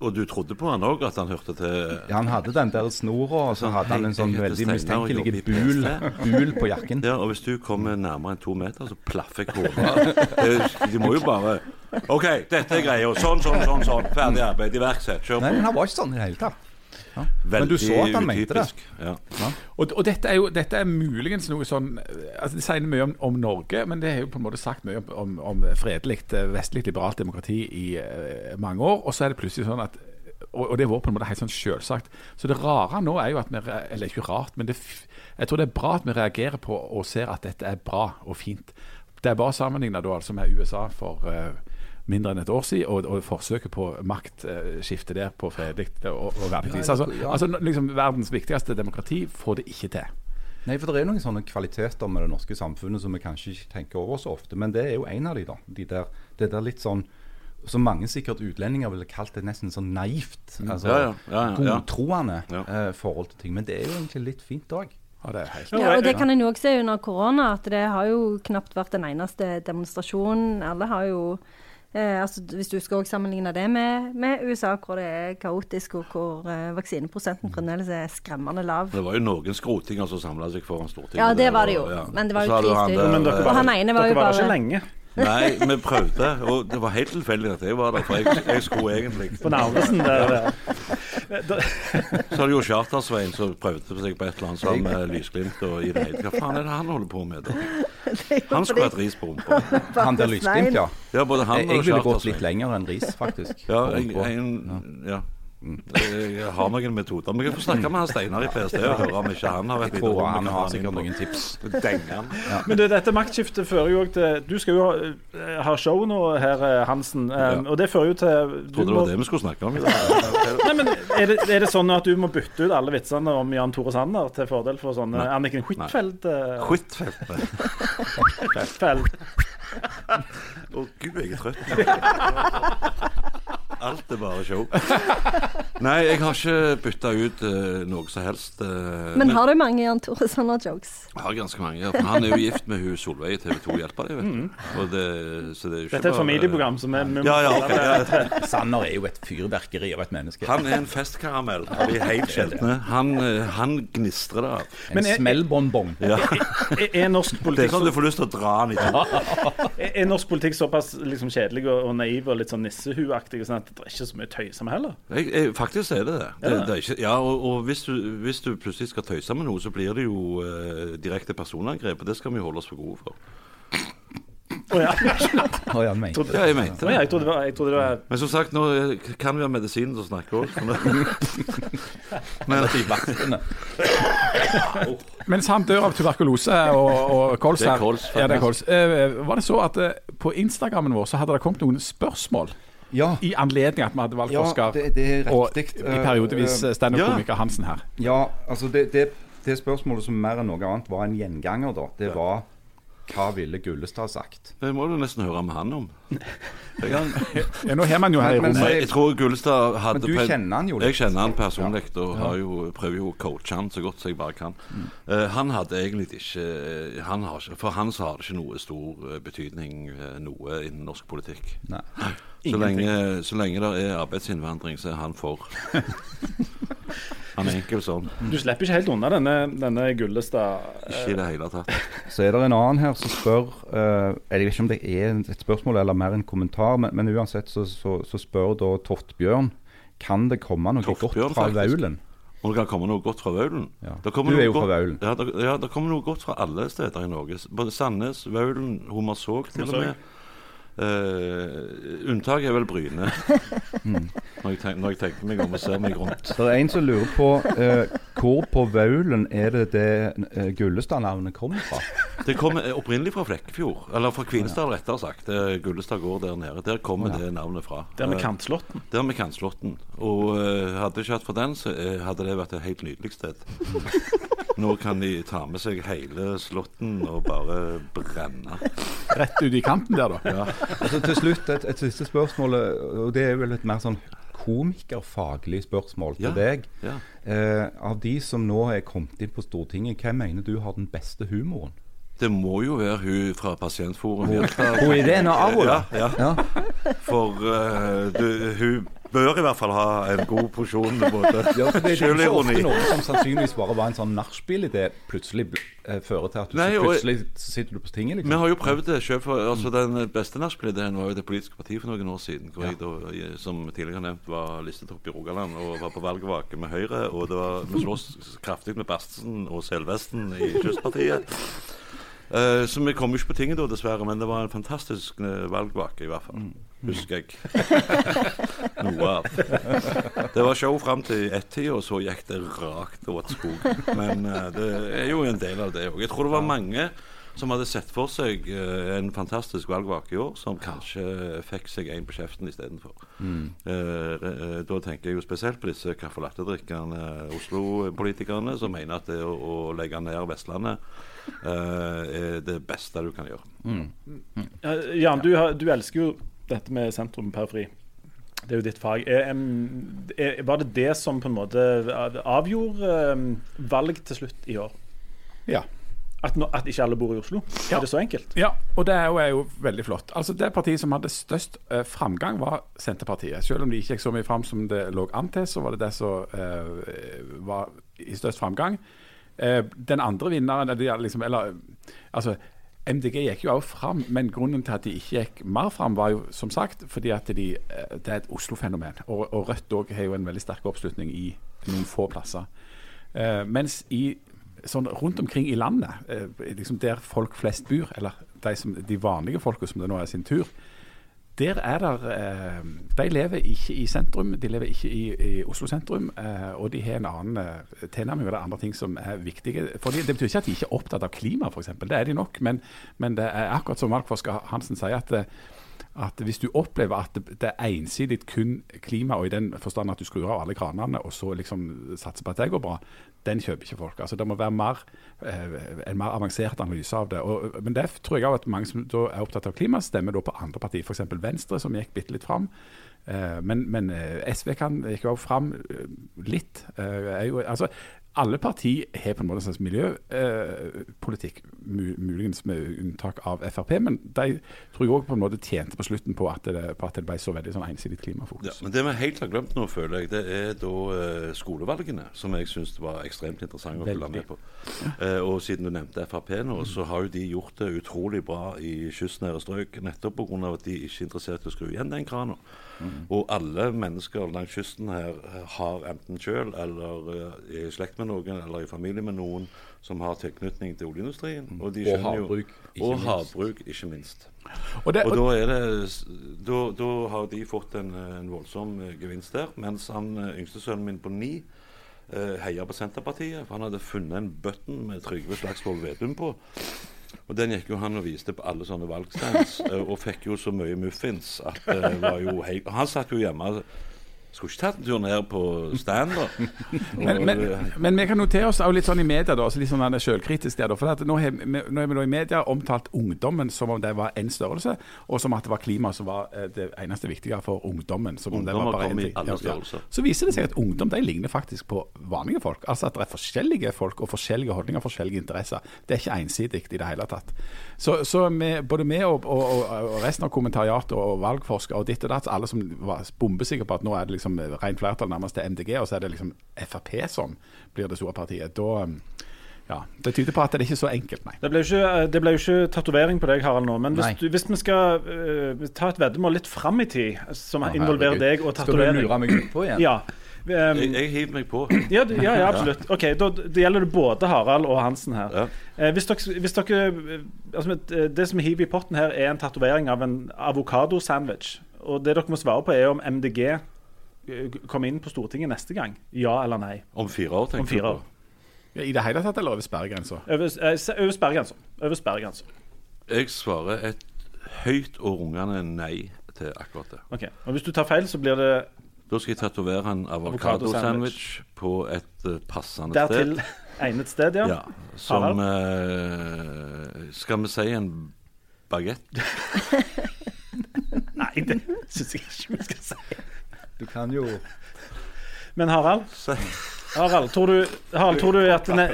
Og du trodde på han òg, at han hørte til Ja, han hadde den der snora, og så hadde han en sånn veldig mistenkelig bul, bul på jakken. Ja, og hvis du kommer nærmere enn to meter, så plaffer jeg hodet. De må jo bare OK, dette er greia. Sånn, sånn, sånn. sånn. Ferdig arbeid. Iverksett. Kjør på. Nei, men han var ikke sånn i det hele tatt. Ja. Men du så at han mente det. Ja. Og, og dette, er jo, dette er muligens noe sånn altså Det sier mye om, om Norge, men det er jo på en måte sagt mye om, om, om fredelig, vestlig liberalt demokrati i uh, mange år. Og så er det plutselig sånn at og, og det var på en måte helt sånn selvsagt. Så det rare nå er jo at vi Eller ikke rart, men det, jeg tror det er bra at vi reagerer på og ser at dette er bra og fint. Det er bare sammenligna altså med USA for eh, mindre enn et år siden, og, og forsøket på maktskifte der på fredelig og, og verdig vis. Altså, altså liksom verdens viktigste demokrati får det ikke til. Nei, for det er noen sånne kvaliteter med det norske samfunnet som vi kanskje ikke tenker over så ofte. Men det er jo en av de, da. De der, det der litt sånn som mange sikkert utlendinger ville kalt det nesten sånn naivt. Altså Ja, ja, ja, ja. godtroende Ja. eh, forhold til ting. Men det er jo egentlig litt fint òg. Ja, Ja, og det kan en også se under korona, at det har jo knapt vært en eneste demonstrasjon. Alle har jo eh, altså Hvis du skal sammenligne det med, med USA, hvor det er kaotisk, og hvor eh, vaksineprosenten fremdeles er skremmende lav. Det var jo noen skrotinger som samla seg foran Stortinget. Ja, det var det og- jo. Men det var jo Men dere eh, Og var Dere jo ikke lenge Nei, vi prøvde, og det var helt tilfeldig at jeg var der. For jeg, jeg skulle egentlig på Narvesen. Der, der. Så hadde jo Charter-Svein som prøvde seg på et eller annet sammen med lysglimt og i det hele Hva faen er det han holder på med? da? Han skulle hatt ris på rumpa. Han der lysglimt, ja. Ja, både han Jeg, jeg ville gått litt lenger enn ris, faktisk. Ja, på en, en, ja. Jeg har noen metoder. Men kan få snakke med han Steinar i PST og høre om ikke han har vært videre. Han, han har sikkert noen tips. Ja. Men du, dette maktskiftet fører jo òg til Du skal jo ha, eh, ha show nå her, eh, Hansen. eh, Ja. Og det fører jo til du Trodde det må- var det vi skulle snakke om. Nei, men er det, er det sånn at du må bytte ut alle vitsene om Jan Tore Sanner til fordel for sånne Nei. Anniken Huitfeldt? eh, Huitfeldt. Huitfeldt. Å gud, jeg er trøtt. Alt er bare show. Nei, jeg har ikke bytta ut uh, noe som helst. Uh, Men har du mange Jan Tore Sanner-jokes? Jeg har ganske mange. ja, Han er jo gift med hun Solveig i TV 2 Hjelper deg, vet du. Og det, så det er jo ikke Dette er et familieprogram som er Ja, ja, okay, Ja. Sanner er jo et fyrverkeri av et menneske. Han er en festkaramell av de helt sjeldne. Han, eh, han gnistrer det av. en Men smellbonbong. Ja. Er, er, norsk Det er sånn du får lyst til å dra han i to. er, norsk politikk såpass liksom, kjedelig og, og naiv og litt sånn nissehuaktig sånn at det er ikke så mye tøyse med heller? Jeg, jeg, faktisk er det det. det, det? er ikke, ja, og, og hvis, du, hvis du plutselig skal tøyse med noe, så blir det jo eh, direkte personangrep. Og det skal vi holde oss for gode for. Å ja. oh, ja, mente. Ja, jeg mente det. ja, jeg trodde det var, jeg trodde det var Men som sagt, nå eh, kan vi ha medisinen til å snakke òg. Men. Mens han dør av tuberkulose og, og kols Det er kols, ja, det er kols. Eh, var det så at eh, på Instagrammen vår så hadde det kommet noen spørsmål Ja, i anledning at vi hadde valgt ja Oskar det, det er og i periodevis Eh, uh, standup-komiker Hansen her. Ja, altså det, det, det spørsmålet som mer enn noe annet var en gjenganger, da, det var hva ville Gullestad sagt? det må du nesten høre med han om. Ja, nå har man jo her i Men- rommet jeg tror Gullestad hadde Men du pe- kjenner han jo litt. Jeg kjenner han personlig og har jo, prøver jo å coache han så godt som jeg bare kan. Eh, han hadde egentlig ikke, han har ikke For han så har det ikke noe stor eh, betydning eh, noe innen norsk politikk. Nei. Så lenge, så lenge det er arbeidsinnvandring, så er han for. Han er enkel sånn. Du slipper ikke helt unna denne, denne Gullestad. Ikke i det hele tatt. Så er det en annen her som spør eh, Jeg vet ikke om det er et spørsmål eller mer en kommentar, men, men uansett så, så, så spør da Toftbjørn kan det komme noe Toftbjørn, godt fra faktisk. Vaulen. Om det kan komme noe godt fra Vaulen. Ja. Du er jo fra Vaulen. Ja, det, ja, det kommer noe godt fra alle steder i Norge. Både Sandnes, Vaulen, Hommersåk til og med. Uh, unntaket er vel Bryne. når, jeg tenker, når jeg tenker meg om og ser meg rundt. Det er en som lurer på uh, hvor på Vaulen er det det uh, Gullestad-navnet kommer fra? Det kommer opprinnelig fra Flekkefjord. Eller fra Kvinesdal, rettere sagt. Det er Gullestad gård der nede. Der kommer det navnet fra. Der med Eh, kantslåtten. Der med Kantslåtten. Og eh, hadde det ikke vært for den, så eh, hadde det vært et helt nydelig sted. Nå kan de ta med seg hele slåtten og bare brenne. rett ut i kanten der, da. Ja. Altså, til slutt et, et siste spørsmål, og det er vel et mer sånn komikerfaglig spørsmål til Ja. deg. Ja. Eh, av de som nå er kommet inn på Stortinget, hvem mener du har den beste humoren? Det må jo være hun fra Pasientforum. Hun Irene Avo, da? Ja, ja. For uh, du, hun bør i hvert fall ha en god porsjon både Ja, for det, er ikke ofte noe som sannsynligvis bare var en sånn nachspiel-idé, plutselig eh, fører til at du Nei, og- plutselig sitter du på tinget, Vi liksom. har jo prøvd det selv altså Den beste nachspiel-ideen var jo det politiske partiet for noen år siden. Hvor jeg da, jeg, som tidligere nevnt, var listetopp i Rogaland og var på valgvake med Høyre. Og det var, vi slåss kraftig med Bastesen og Selvesten i Kystpartiet. Eh, så vi kom ikke på tinget da, dessverre, men det var en fantastisk eh, valgvake, i hvert fall. Husker jeg. Noe av. Det var show fram til ett-tida, og så gikk det rakt åt skog. Men eh, det er jo en del av det òg. Jeg tror det var mange som hadde sett for seg uh, en fantastisk valgvake i år, som kanskje fikk seg en på kjeften istedenfor. Mm. Uh, da tenker jeg jo spesielt på disse caffè latte-drikkerne, Oslo-politikerne som mener at det å, å legge ned Vestlandet uh, er det beste du kan gjøre. Ja, Jan, du, har, du elsker jo dette med sentrum-periferi. Det er jo ditt fag. Er, er, var det det som på en måte avgjorde valg til slutt i år? Ja. At, no, at ikke alle bor i Oslo? Ja. Er det så enkelt? Ja, og det er jo, er jo veldig flott. Altså Det partiet som hadde størst eh, framgang, var Senterpartiet. Selv om de ikke gikk så mye fram som det lå an til, så var det det som eh, var i størst framgang. Eh, den andre vinneren eller, liksom, eller, altså, MDG gikk jo også fram, men grunnen til at de ikke gikk mer fram, var jo som sagt fordi at de, eh, det er et Oslo-fenomen. Og, og Rødt òg har jo en veldig sterk oppslutning i noen få plasser. Uh, mens i sånn rundt omkring i landet, eh, liksom der folk flest bor, eller de, som, de vanlige folka som det nå er sin tur, der er der, eh, De lever ikke i sentrum, de lever ikke i, i Oslo sentrum. Eh, og de har en annen tilnærming, og det er andre ting som er viktige. Fordi Det betyr ikke at de ikke er opptatt av klima, f.eks. Det er de nok. Men, men det er akkurat som valgforsker Hansen sier, at at hvis du opplever at det, er ensidig kun klima, og i den forstand at du skrur av alle kranene og så liksom satser på at det går bra, den kjøper ikke folk. Altså Det må være mer, eh, en mer avansert analyse av det. Og, men det tror jeg at mange som da er opptatt av klima, stemmer da på andre partier, f.eks. Venstre, som gikk bitte litt fram. Eh, men, men eh, SV kan gikk også fram litt. Jo, altså, alle partier har på en måte en slags miljøpolitikk, mu muligens med unntak av Frp. Men de tror jeg òg på en måte tjente på slutten på at det, på at det ble så veldig sånn ensidig klimafokus. Ja, men det vi helt har glemt nå, føler jeg, det er da eh, skolevalgene, som jeg syns var ekstremt interessant å følge med på. Eh, og siden du nevnte Frp nå, så har jo de gjort det utrolig bra i kystnære strøk, nettopp pga. at de ikke er interessert i å skru igjen den krana. Mm. Og alle mennesker langs kysten her har enten sjøl eller uh, er i slekt med noen eller i familie med noen som har tilknytning til oljeindustrien. Og, Og, og havbruk, ikke og havbruk, ikke minst. Og, det, og da, er det, da, da, har de fått en, en voldsom uh, gevinst der. Mens han uh, yngste sønnen min på ni eh, heier på Senterpartiet. For han hadde funnet en button med Trygve Slagsvold Vedum på. Og den gikk jo han og viste på alle sånne valgstands, og fikk jo så mye muffins at det var jo hei, Han satt jo hjemme skulle ikke tatt en tur ned på stand, da. men, men, men, vi kan notere oss litt sånn i media, da, litt sånn selvkritisk der. For nå har vi, nå vi i media omtalt ungdommen som om det var én størrelse, og som at det var klima som var eh, det eneste viktige for ungdommen. Som om det var bare en ting. Ja, ja. Så viser det seg at ungdom de ligner faktisk på vanlige folk. Altså at det er forskjellige folk og forskjellige holdninger og forskjellige interesser. Det er ikke ensidig i det hele tatt. Så, så med, både vi og, og, og, resten av kommentariatet og valgforskere og ditt og datt, alle som var bombesikre på at nå er det liksom liksom rent flertall nærmest til MDG, og så er det liksom Frp som blir det store partiet. Da ja, Det tyder på at det er ikke så enkelt, nei. Det ble jo ikke, ble jo ikke tatovering på deg, Harald, nå. Men hvis, du, hvis vi skal uh, ta et veddemål litt fram i tid, som ah, involverer deg og tatovering Skal du lure meg ut på igjen? Ja. Um, jeg, jeg, hiver meg på. Ja, ja, ja absolutt. Ok, da, Det gjelder det både Harald og Hansen her. Ja. Eh, hvis dere, hvis dere altså, Det som hiver i potten her, er en tatovering av en avokadosandwich. Og det dere må svare på, er om MDG komme inn på Stortinget neste gang? Ja eller nei? Om fire år, tenker Om fire år. Ja, I det hele tatt, eller over sperregrensa? Over, eh, over sperregrensa. Over sperregrensa. Jeg svarer et høyt og rungende nei til akkurat det. Ok, og Hvis du tar feil, så blir det Da skal jeg tatovere en avokadosandwich på et uh, passende Dertil sted. Dertil egnet sted, ja. ja som uh, Skal vi si en bagett? nei, det syns jeg ikke vi skal kan jo Men Harald? Harald, tror du, Harald, tror du at ne,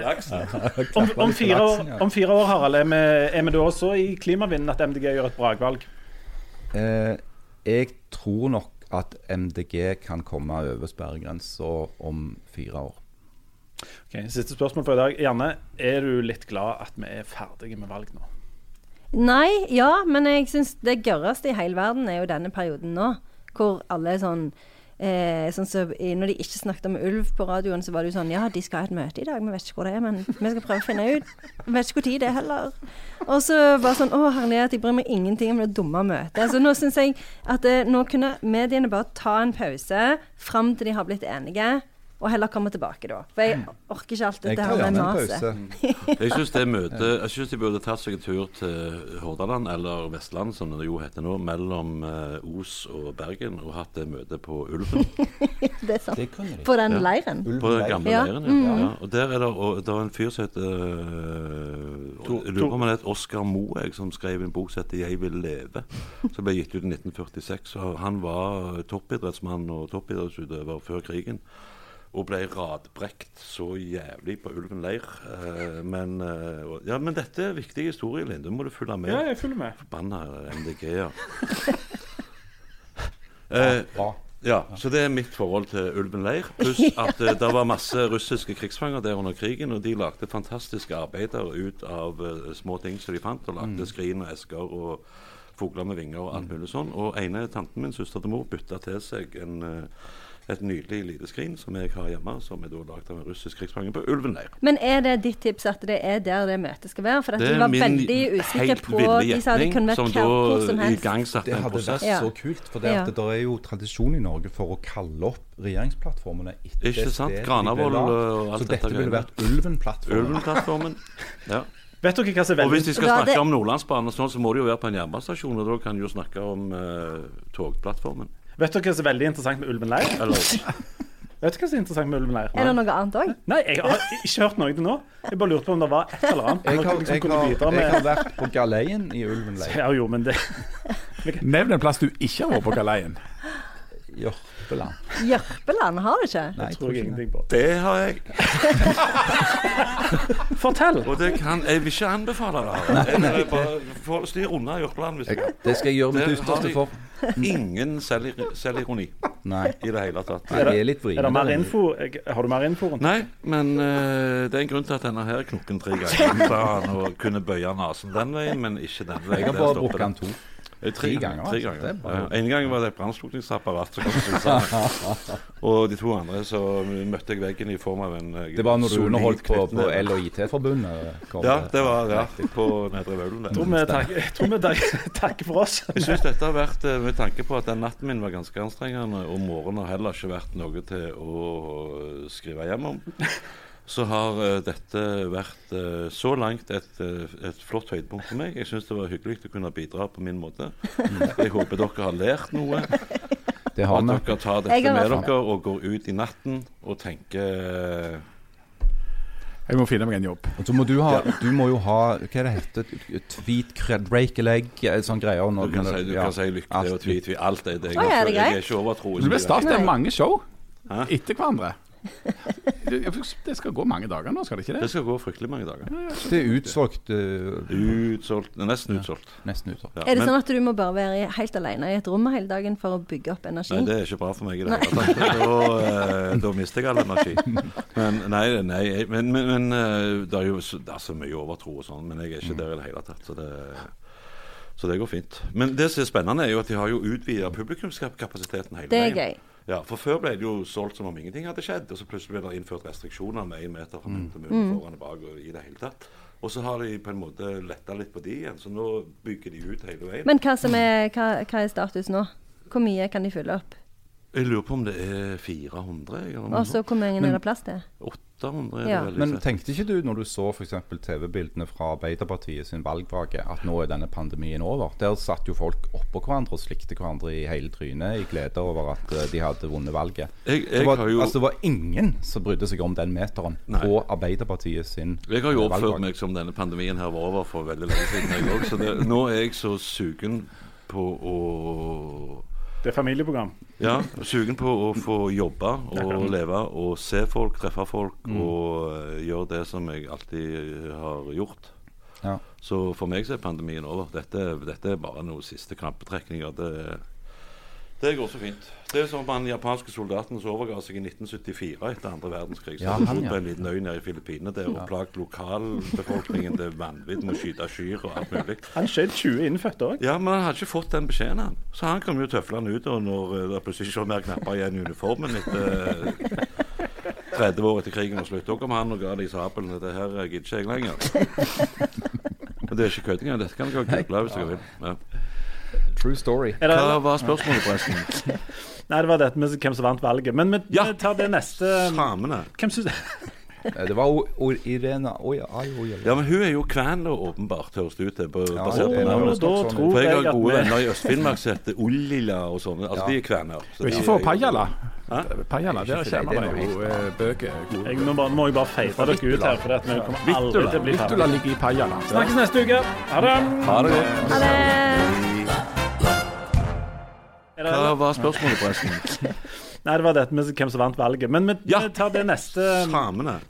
om, om, fire år, om, fire år, Harald, er vi, er vi da også i klimavinden at MDG gjør et brakvalg? Eh, jeg tror nok at MDG kan komme over sperregrensa om fire år. Ok, Siste spørsmål for i dag. Janne, er du litt glad at vi er ferdige med valg nå? Nei, ja, men jeg syns det gørreste i hele verden er jo denne perioden nå. Hvor alle er sånn Eh, sånn så, når de ikke snakket om ulv på radioen, så var det jo sånn Ja, de skal ha et møte i dag, vi vet ikke hvor det er, men vi skal prøve å finne ut. Vi vet ikke hvor tid det er heller. Og så bare sånn Å, herlighet, jeg bryr meg ingenting om det dumme møtet. Altså, nå syns jeg at eh, nå kunne mediene bare ta en pause fram til de har blitt enige og heller komme tilbake da. For jeg orker ikke alt dette her med maset. jeg syns det møtet Jeg syns de burde tatt seg en tur til Hordaland, eller Vestland som det jo heter nå, mellom uh, Os og Bergen, og hatt det møtet på Ulven. det er sant. Det på den leiren? På den gamle ja. leiren, ja. Mm. ja. Og der er det, og, det er en fyr som heter uh, Jeg lurer på om han het Oskar Moeg, som skrev en bok som heter 'Jeg vil leve', som ble gitt ut i 1946. Og han var toppidrettsmann og toppidrettsutøver før krigen og ble radbrekt så jævlig på Ulven leir. Uh, men, uh, ja, men dette er viktig historie, Linn. Du må du følge med. Ja, jeg følger med. Forbanna MDG-er. eh, ja, så det er mitt forhold til Ulven leir. Pluss at uh, det var masse russiske krigsfanger der under krigen, og de lagde fantastiske arbeider ut av små ting som de fant, og lagde mm. skrin og esker og fugler med vinger og alt mulig sånn. Og ene tanten min, søster til mor, bytta til seg en et nydelig lite skrin som jeg har hjemme, som er da laget av en russisk krigsfange på Ulven leir. Men er det ditt tips at det er der det møtet skal være? For at Det er var veldig usikker på De sa det kunne vært som hvor som helst. igangsatte Det hadde vært Ja. så kult, for det, Ja. at det er jo tradisjon i Norge for å kalle opp regjeringsplattformene etter Ikke sant? de Granavolden og alt Så dette dette ville vært Ulven-plattformen. Ulven-plattformen. Ja. Vet dere hva som er Og hvis veldig de skal snakke det- om Nordlandsbanen, sånn, så må de jo være på en jernbanestasjon, og da kan de jo snakke om eh, togplattformen. Vet dere hva som er veldig interessant med Ulven leir? Vet du hva som er interessant med Ulven leir? Er det noe annet òg? Nei, jeg har ikke hørt noe til nå. Jeg bare lurte på om det var et eller annet. Jeg har, liksom jeg, har, jeg har vært på galeien i Ulven leir. Ja, jo, men det Nevn en plass du ikke har vært på galeien. Jørpeland. Jørpeland har du ikke? Nei, jeg tror jeg det. ingenting på. Det har jeg. Fortell! Og det kan Jeg vil ikke anbefale det. Jeg bare få styr unna Jørpeland. Hvis Jeg, det skal jeg gjøre mitt Det ytterste for. ingen selvir- selvironi Nei, i det hele tatt. jeg er litt vrien. Er det mer info? Jeg- Har du mer info rundt Nei, men uh, det er en grunn til at denne her knokken tre ganger. Han kunne bøye nesen den veien, men ikke den veien. Jeg har bare brukt den to. Eh, Tre Tre ganger. Tre altså. ganger. Det er bare- Ja, en gang var det et brannslukningsapparat. Og de to andre så møtte jeg veggen i form av en eh, Det var når du underholdt på, på L- og IT-forbundet? Ja, det var ja, på Nedre Vaulen. der. Tror vi takker, jeg tror vi takker, takker for oss. Jeg syns dette har vært, eh, med tanke på at den natten min var ganske anstrengende, og morgenen har heller ikke vært noe til å skrive hjem om, så har eh, dette vært eh, så langt et, eh, et flott høydepunkt for meg. Jeg syns det var hyggelig å kunne bidra på min måte. Jeg håper dere har lært noe. Det Og har at dere tar dette med dere og går ut i natten og tenker Jeg må finne meg en jobb. Og så må du ha Du må jo ha Hva er det heter? Tweet, cred, break a leg, eh, sånn greier. Du kan si, du kan si lykke til og tvi-tvi. Alt er det. Jeg, oh, ja, er jeg er ikke overtroisk. Det blir startet mange show Hæ? etter hverandre. Det skal gå mange dager nå, skal det ikke Det det? skal gå fryktelig mange dager. Det er utsolgt. eh, Utsolgt. Nesten utsolgt. nesten utsolgt. Ja, Er det men- sånn at du må bare være helt alene i et rom hele dagen for å bygge opp energi? Nei, det er ikke bra for meg i det hele tatt. Da, eh, da mister jeg all energi. Men nei, nei men, men, men eh, det er jo så, det er så mye overtro og sånn, men jeg er ikke der i det hele tatt. Så det, så det går fint. Men det som er spennende, er jo at de har jo utvida publikumskapasiteten hele Det er veien. gøy. Ja, for Før ble det jo solgt som om ingenting hadde skjedd, og så plutselig ble det innført restriksjoner med én meter fra munn til munn foran og bak og i det hele tatt. Og så har de på en måte letta litt på de igjen, så nå bygger de ut hele veien. Men hva, er, hva, hva er status nå? Hvor mye kan de fylle opp? Jeg lurer på om det er 400? Eller Og så hvor mange er det plass til? 800 er Ja. det. Men tenkte ikke du når du så f.eks. TV-bildene fra Arbeiderpartiet sin valgvake, at nå er denne pandemien over? Der satt jo folk oppå hverandre og slikte hverandre i hele trynet i glede over at eh, de hadde vunnet valget. Jeg, Det var, har jo, altså, det var ingen som brydde seg om den meteren Nei. på Arbeiderpartiet sin jeg har jo oppført valgvake. meg som denne pandemien her var over for veldig lenge siden. Jeg også, så det, nå er jeg så sugen på å Det er familieprogram. Ja, sugen på å få jobbe og leve og se folk, treffe folk Mm. og eh, gjøre det som jeg alltid har gjort. Ja. Så for meg så er pandemien over. Dette, dette er bare noen siste krampetrekninger. Det, det går så fint. Det er som han japanske soldaten som overga seg i 1974 etter andre verdenskrig. Så Ja, han, ja. på en liten øy nede i Filippinene der og plagd lokalbefolkningen til vanvidd med å skyte kyr og alt mulig. Han skjøt 20 innfødte òg. Ja, men han hadde ikke fått den beskjeden, han. Så han kom jo tøflende ut og når eh, det plutselig ikke var mer knapper igjen i uniformen etter eh, 30 år etter krigen var slutt. Da kom han og ga de sabelen. Dette her eh, gidder ikke jeg lenger. Men det er ikke kødding. Dette kan dere google hvis dere vil. Ja. True story. Er det, Hva var spørsmålet, forresten? nei, det var dette med hvem som vant valget. Men vi, Ja. vi tar det neste Samene. Hvem syns Eh, Det var o o Irena oi, oi. Ja, men hun er jo kvenler, åpenbart, høres det ut til. Ja, Basert på det er navnet. da tror For jeg har gode venner i Øst-Finnmark som heter Ullila og sånne. Altså, Ja. de er kvener. Du er ikke for Pajala. Pajala, der kjenner er man jo eh, bøker. Jeg må, bare, må jeg bare feite dere ut her, for vi kommer aldri til å bli Vittula ligger i Pajala. Snakkes neste uke. Ha det. Ha det godt. Ha det! Hva var spørsmålet, forresten? nei, det var dette med hvem som vant valget. Men vi, Ja. vi tar det neste Samene.